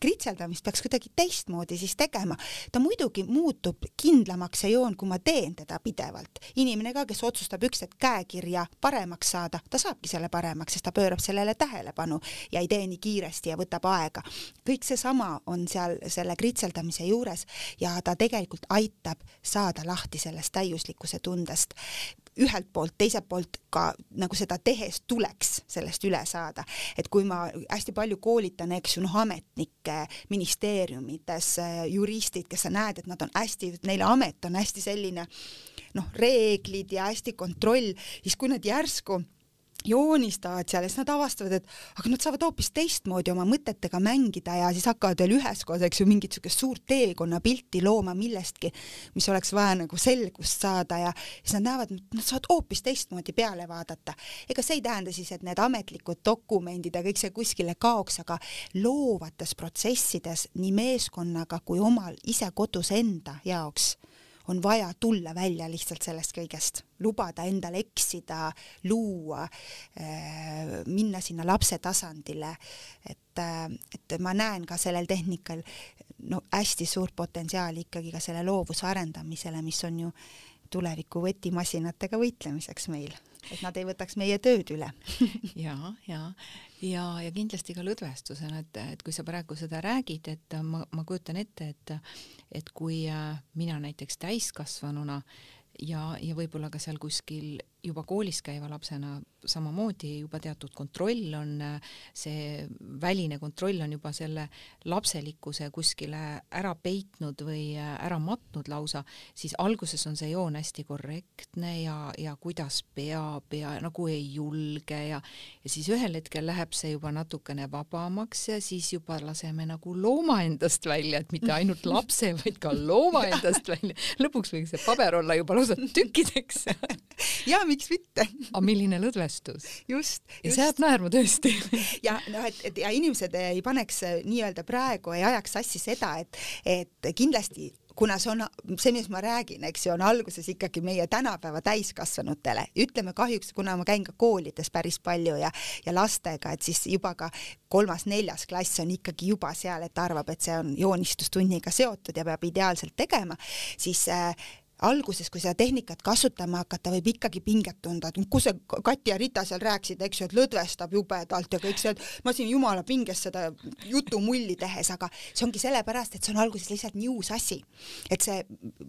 kritseldamist peaks kuidagi teistmoodi siis tegema. ta muidugi muutub kindlamaks see joon, kui ma teen teda pidevalt. inimene ka, kes otsustab üks hetk käekirja paremaks saada, ta saabki selle paremaks, sest ta pöörab sellele tähelepanu ja ei tee nii kiiresti ja võtab aega. kõik seesama on seal selle kritseldamise juures ja ta tegelikult aitab saada lahti sellest täiuslikkuse tundest ühelt poolt, teiselt poolt ka nagu seda tehes tuleks sellest üle saada. et kui ma hästi palju koolitan, eks ju, noh, ametnikke ministeeriumides, juristid, kes sa näed, et nad on hästi, neile amet on hästi selline noh, reeglid ja hästi kontroll, siis kui nad järsku joonistavad seal ja siis nad avastavad, et aga nad saavad hoopis teistmoodi oma mõtetega mängida ja siis hakkavad veel üheskoos, eks ju, mingit niisugust suurt teekonnapilti looma millestki, mis oleks vaja nagu selgust saada ja siis nad näevad, nad saavad hoopis teistmoodi peale vaadata. ega see ei tähenda siis, et need ametlikud dokumendid ja kõik see kuskile kaoks, aga loovates protsessides nii meeskonnaga kui omal ise kodus enda jaoks on vaja tulla välja lihtsalt sellest kõigest, lubada endal eksida, luua, äh, minna sinna lapse tasandile, et, äh, et ma näen ka sellel tehnikal no hästi suurt potentsiaali ikkagi ka selle loovuse arendamisele, mis on ju tuleviku võtimasinatega võitlemiseks meil, et nad ei võtaks meie tööd üle. Ja, ja, ja, ja kindlasti ka lõdvestusena, et, et kui sa praegu seda räägid, et ma, ma kujutan ette, et, et kui äh, mina näiteks täiskasvanuna ja, ja võib-olla ka seal kuskil juba koolis käiva lapsena samamoodi juba teatud kontroll on, see väline kontroll on juba selle lapselikkuse kuskile ära peitnud või ära matnud lausa, siis alguses on see joon hästi korrektne ja, ja kuidas peab ja nagu ei julge ja, ja siis ühel hetkel läheb see juba natukene vabamaks ja siis juba laseme nagu looma endast välja, et mitte ainult lapse, vaid ka looma endast välja. lõpuks võiks see paber olla juba lausa tükkideks ja miks mitte aga milline lõdvestus. just. ja see jääb naerma tõesti ja noh, et, et ja inimesed ei paneks äh, nii-öelda praegu ei ajaks sassi seda, et, et kindlasti kuna see on see, mis ma räägin, eks ju, on alguses ikkagi meie tänapäeva täiskasvanutele, ütleme kahjuks, kuna ma käin ka koolides päris palju ja, ja lastega, et siis juba ka kolmas-neljas klass on ikkagi juba seal, et arvab, et see on joonistustunniga seotud ja peab ideaalselt tegema, siis äh, alguses, kui seda tehnikat kasutama hakata, võib ikkagi pinget tunda, et kus see Kati ja Rita seal rääkisid, eks ju, et lõdvestab jubedalt ja kõik see, et ma siin jumala pinges seda jutumulli tehes, aga see ongi sellepärast, et see on alguses lihtsalt nii uus asi. et see,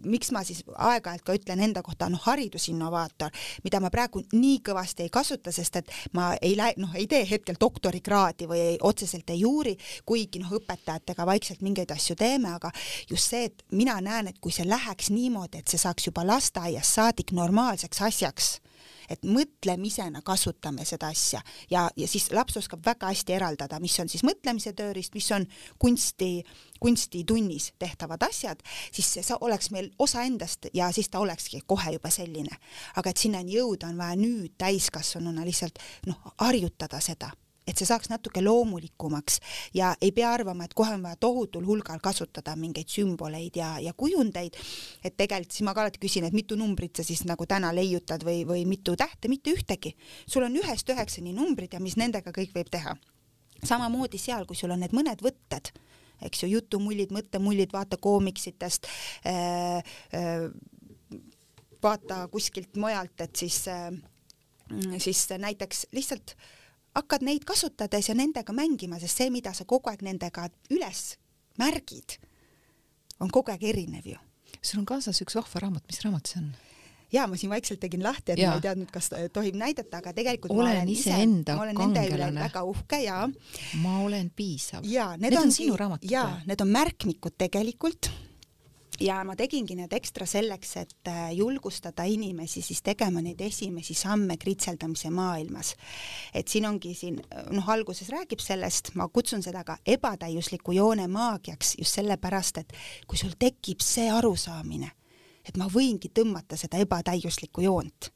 miks ma siis aeg-ajalt ka ütlen enda kohta, noh, haridusinnovaator, mida ma praegu nii kõvasti ei kasuta, sest et ma ei lähe, noh, ei tee hetkel doktorikraadi või ei, otseselt ei uuri, kuigi noh, õpetajatega vaikselt mingeid asju teeme, aga just see, et mina näen, et kui see läheks niimoodi, et see see saaks juba lasteaiast saadik normaalseks asjaks. Et mõtlemisena kasutame seda asja. Ja, ja siis laps oskab väga hästi eraldada, mis on siis mõtlemise tööriist, mis on kunsti, kunstitunnis tehtavad asjad, siis see oleks meil osa endast ja siis ta olekski kohe juba selline. aga et sinnani jõuda, on vaja nüüd täiskasvanuna lihtsalt noh, harjutada seda et see saaks natuke loomulikumaks ja ei pea arvama, et kohe on vaja tohutul hulgal kasutada mingeid sümboleid ja, ja kujundeid, et tegelikult siis ma ka alati küsin, et mitu numbrit sa siis nagu täna leiutad või, või mitu tähte, mitte ühtegi. sul on ühest üheksani numbrid ja mis nendega kõik võib teha. samamoodi seal, kui sul on need mõned võtted, eks ju, jutumullid, mõttemullid, vaata koomiksitest äh,, äh, vaata kuskilt mujalt, et siis äh, siis näiteks lihtsalt äh, hakkad neid kasutades ja nendega mängima, sest see, mida sa kogu aeg nendega üles märgid, on kogu aeg erinev ju. sul on kaasas üks vahva raamat, mis raamat see on? ja ma siin vaikselt tegin lahti, et ja. ma ei teadnud, kas tohib näidata, aga tegelikult olen ma olen iseenda kangelane. väga uhke ja. ma olen piisav. ja need, need on, on sinu raamatud? ja need on märkmikud tegelikult ja ma tegingi need ekstra selleks, et äh, julgustada inimesi siis tegema neid esimesi samme kritseldamise maailmas. et siin ongi siin, noh, alguses räägib sellest, ma kutsun seda ka ebatäiusliku joone maagiaks just sellepärast, et kui sul tekib see arusaamine, et ma võingi tõmmata seda ebatäiuslikku joont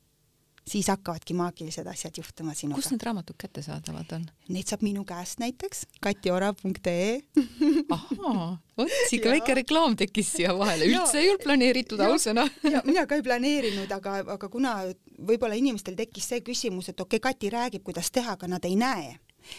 siis hakkavadki maagilised asjad juhtuma sinuga. kus need raamatud kättesaadavad on? Neid saab minu käest näiteks, katiorav.ee ahaa, vot siuke väike reklaam tekkis siia vahele, üldse ei olnud planeeritud ausõna. mina ka ei planeerinud, aga, aga kuna võib-olla inimestel tekkis see küsimus, et okei okay,, Kati räägib, kuidas teha, aga nad ei näe,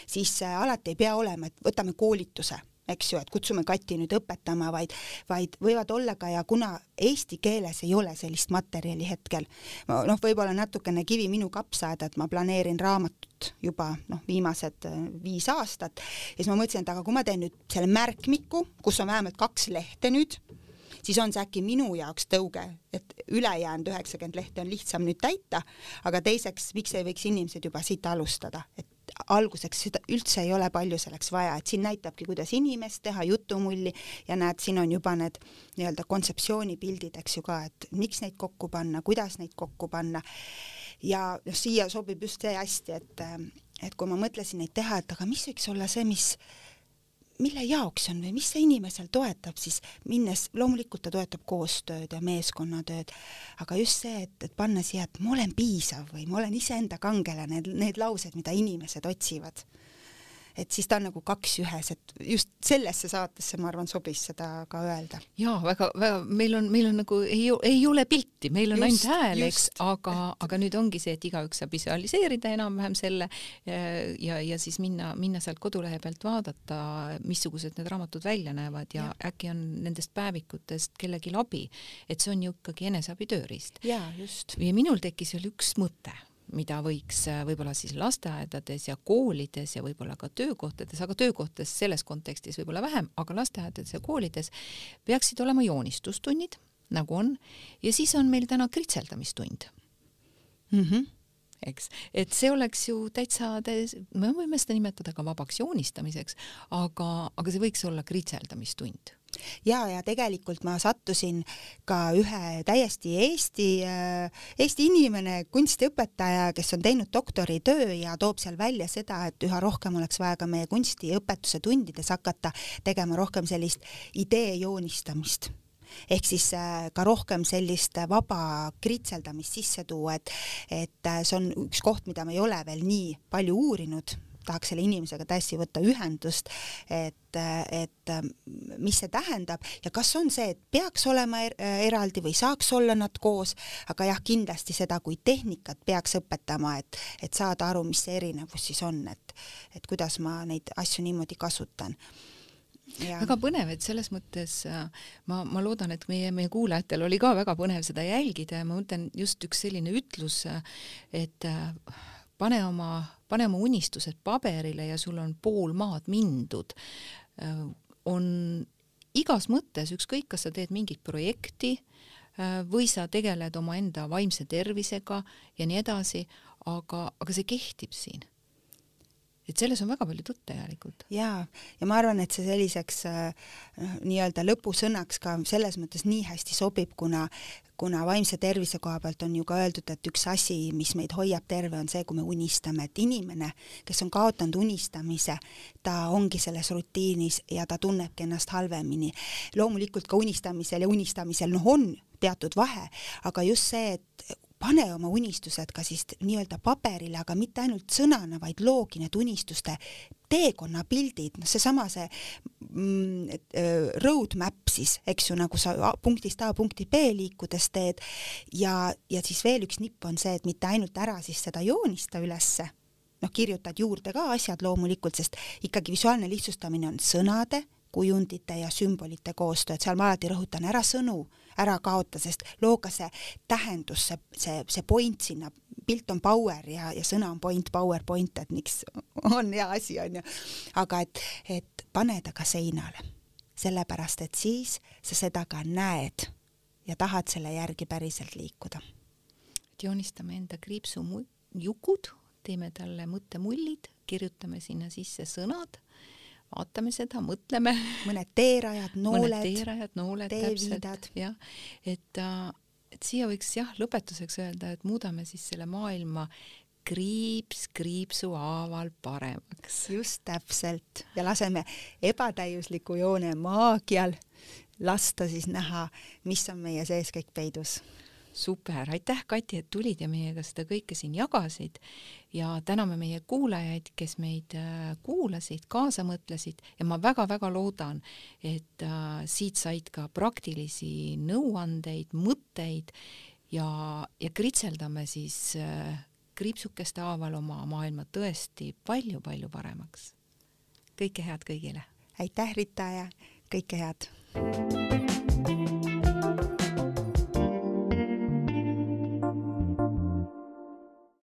siis alati ei pea olema, et võtame koolituse eks ju, et kutsume Kati nüüd õpetama, vaid, vaid võivad olla ka ja kuna eesti keeles ei ole sellist materjali hetkel, noh, võib-olla natukene kivi minu kapsaaeda, et ma planeerin raamatut juba noh, viimased äh, viis aastat siis ma mõtlesin, et aga kui ma teen nüüd selle märkmiku, kus on vähemalt kaks lehte nüüd, siis on see äkki minu jaoks tõuge, et ülejäänud üheksakümmend lehte on lihtsam nüüd täita, aga teiseks, miks ei võiks inimesed juba siit alustada, et alguseks seda üldse ei ole palju selleks vaja, et siin näitabki, kuidas inimest teha, jutumulli ja näed, siin on juba need nii-öelda kontseptsioonipildid, eks ju ka, et miks neid kokku panna, kuidas neid kokku panna. ja noh, siia sobib just see hästi, et, et kui ma mõtlesin neid teha, et aga mis võiks olla see, mis mille jaoks on või mis see inimesel toetab, siis minnes, loomulikult ta toetab koostööd ja meeskonnatööd, aga just see, et, et panna siia, et ma olen piisav või ma olen iseenda kangelane, need laused, mida inimesed otsivad et siis ta on nagu kaks ühes, et just sellesse saatesse, ma arvan, sobis seda ka öelda. jaa, väga, väga, meil on, meil on nagu ei, ei ole pilti, meil on just, ainult hääl, eks, aga, aga nüüd ongi see, et igaüks saab visualiseerida enam-vähem selle ja, ja, ja siis minna, minna sealt kodulehe pealt vaadata, missugused need raamatud välja näevad ja, ja. äkki on nendest päevikutest kellelgi abi, et see on ju ikkagi eneseabi tööriist. jaa, just. ja minul tekkis veel üks mõte mida võiks äh, võib-olla siis lasteaedades ja koolides ja võib-olla ka töökohtades, aga töökohtades selles kontekstis võib-olla vähem, aga lasteaedades ja koolides peaksid olema joonistustunnid, nagu on, ja siis on meil täna kritseldamistund. Mm. -hmm eks, et see oleks ju täitsa me võime seda nimetada ka vabaks joonistamiseks, aga, aga see võiks olla kritseldamistund ja, ja tegelikult ma sattusin ka ühe täiesti Eesti, äh, Eesti inimene, kunstiõpetaja, kes on teinud doktoritöö ja toob seal välja seda, et üha rohkem oleks vaja ka meie kunstiõpetuse tundides hakata tegema rohkem sellist idee joonistamist. Ehk siis äh, ka rohkem sellist vaba kritseldamist sisse tuua, et, et äh, see on üks koht, mida me ei ole veel nii palju uurinud tahaks selle inimesega täiesti võtta ühendust, et, et mis see tähendab ja kas on see, et peaks olema er eraldi või saaks olla nad koos, aga jah, kindlasti seda kui tehnikat peaks õpetama, et, et saada aru, mis see erinevus siis on, et, et kuidas ma neid asju niimoodi kasutan Ja. väga põnev, et selles mõttes äh, ma, ma loodan, et meie, meie kuulajatel oli ka väga põnev seda jälgida ja ma mõtlen just üks selline ütlus, äh, et äh, pane oma pane oma unistused paberile ja sul on pool maad mindud, on igas mõttes, ükskõik, kas sa teed mingit projekti või sa tegeled omaenda vaimse tervisega ja nii edasi, aga, aga see kehtib siin et selles on väga palju tõtt tegelikult. jaa, ja ma arvan, et see selliseks äh, nii-öelda lõpusõnaks ka selles mõttes nii hästi sobib, kuna kuna vaimse tervise koha pealt on ju ka öeldud, et üks asi, mis meid hoiab terve, on see, kui me unistame, et inimene, kes on kaotanud unistamise, ta ongi selles rutiinis ja ta tunnebki ennast halvemini. loomulikult ka unistamisel ja unistamisel noh, on teatud vahe, aga just see, et pane oma unistused ka siis nii-öelda paberile, aga mitte ainult sõnana, vaid loogi need unistuste teekonnapildid, noh, seesama see mm, äh, roadmap siis, eks ju, nagu sa punktist A punkti B liikudes teed. Ja, ja siis veel üks nipp on see, et mitte ainult ära siis seda joonista ülesse, noh, kirjutad juurde ka asjad loomulikult, sest ikkagi visuaalne lihtsustamine on sõnade, kujundite ja sümbolite koostöö, et seal ma alati rõhutan ära sõnu ära kaota, sest loo ka see tähendus, see, see, see point sinna, pilt on power ja, ja sõna on point, power, point, et miks on hea asi, on ju. aga et, et pane ta ka seinale, sellepärast et siis sa seda ka näed ja tahad selle järgi päriselt liikuda. et joonistame enda kriipsujukud, teeme talle mõttemullid, kirjutame sinna sisse sõnad, vaatame seda, mõtleme. mõned teerajad, nooled. mõned teerajad, nooled täpselt, jah, et, äh, et siia võiks jah, lõpetuseks öelda, et muudame siis selle maailma kriips kriipsu haaval paremaks. just täpselt ja laseme ebatäiusliku joone maagial lasta siis näha, mis on meie sees kõik peidus super, aitäh, Kati, et tulid ja meiega seda kõike siin jagasid ja täname meie kuulajaid, kes meid äh, kuulasid, kaasa mõtlesid ja ma väga-väga loodan, et äh, siit said ka praktilisi nõuandeid, mõtteid ja, ja kritseldame siis äh, kriipsukeste haaval oma maailma tõesti palju-palju paremaks. kõike head kõigile! aitäh, Rita ja kõike head!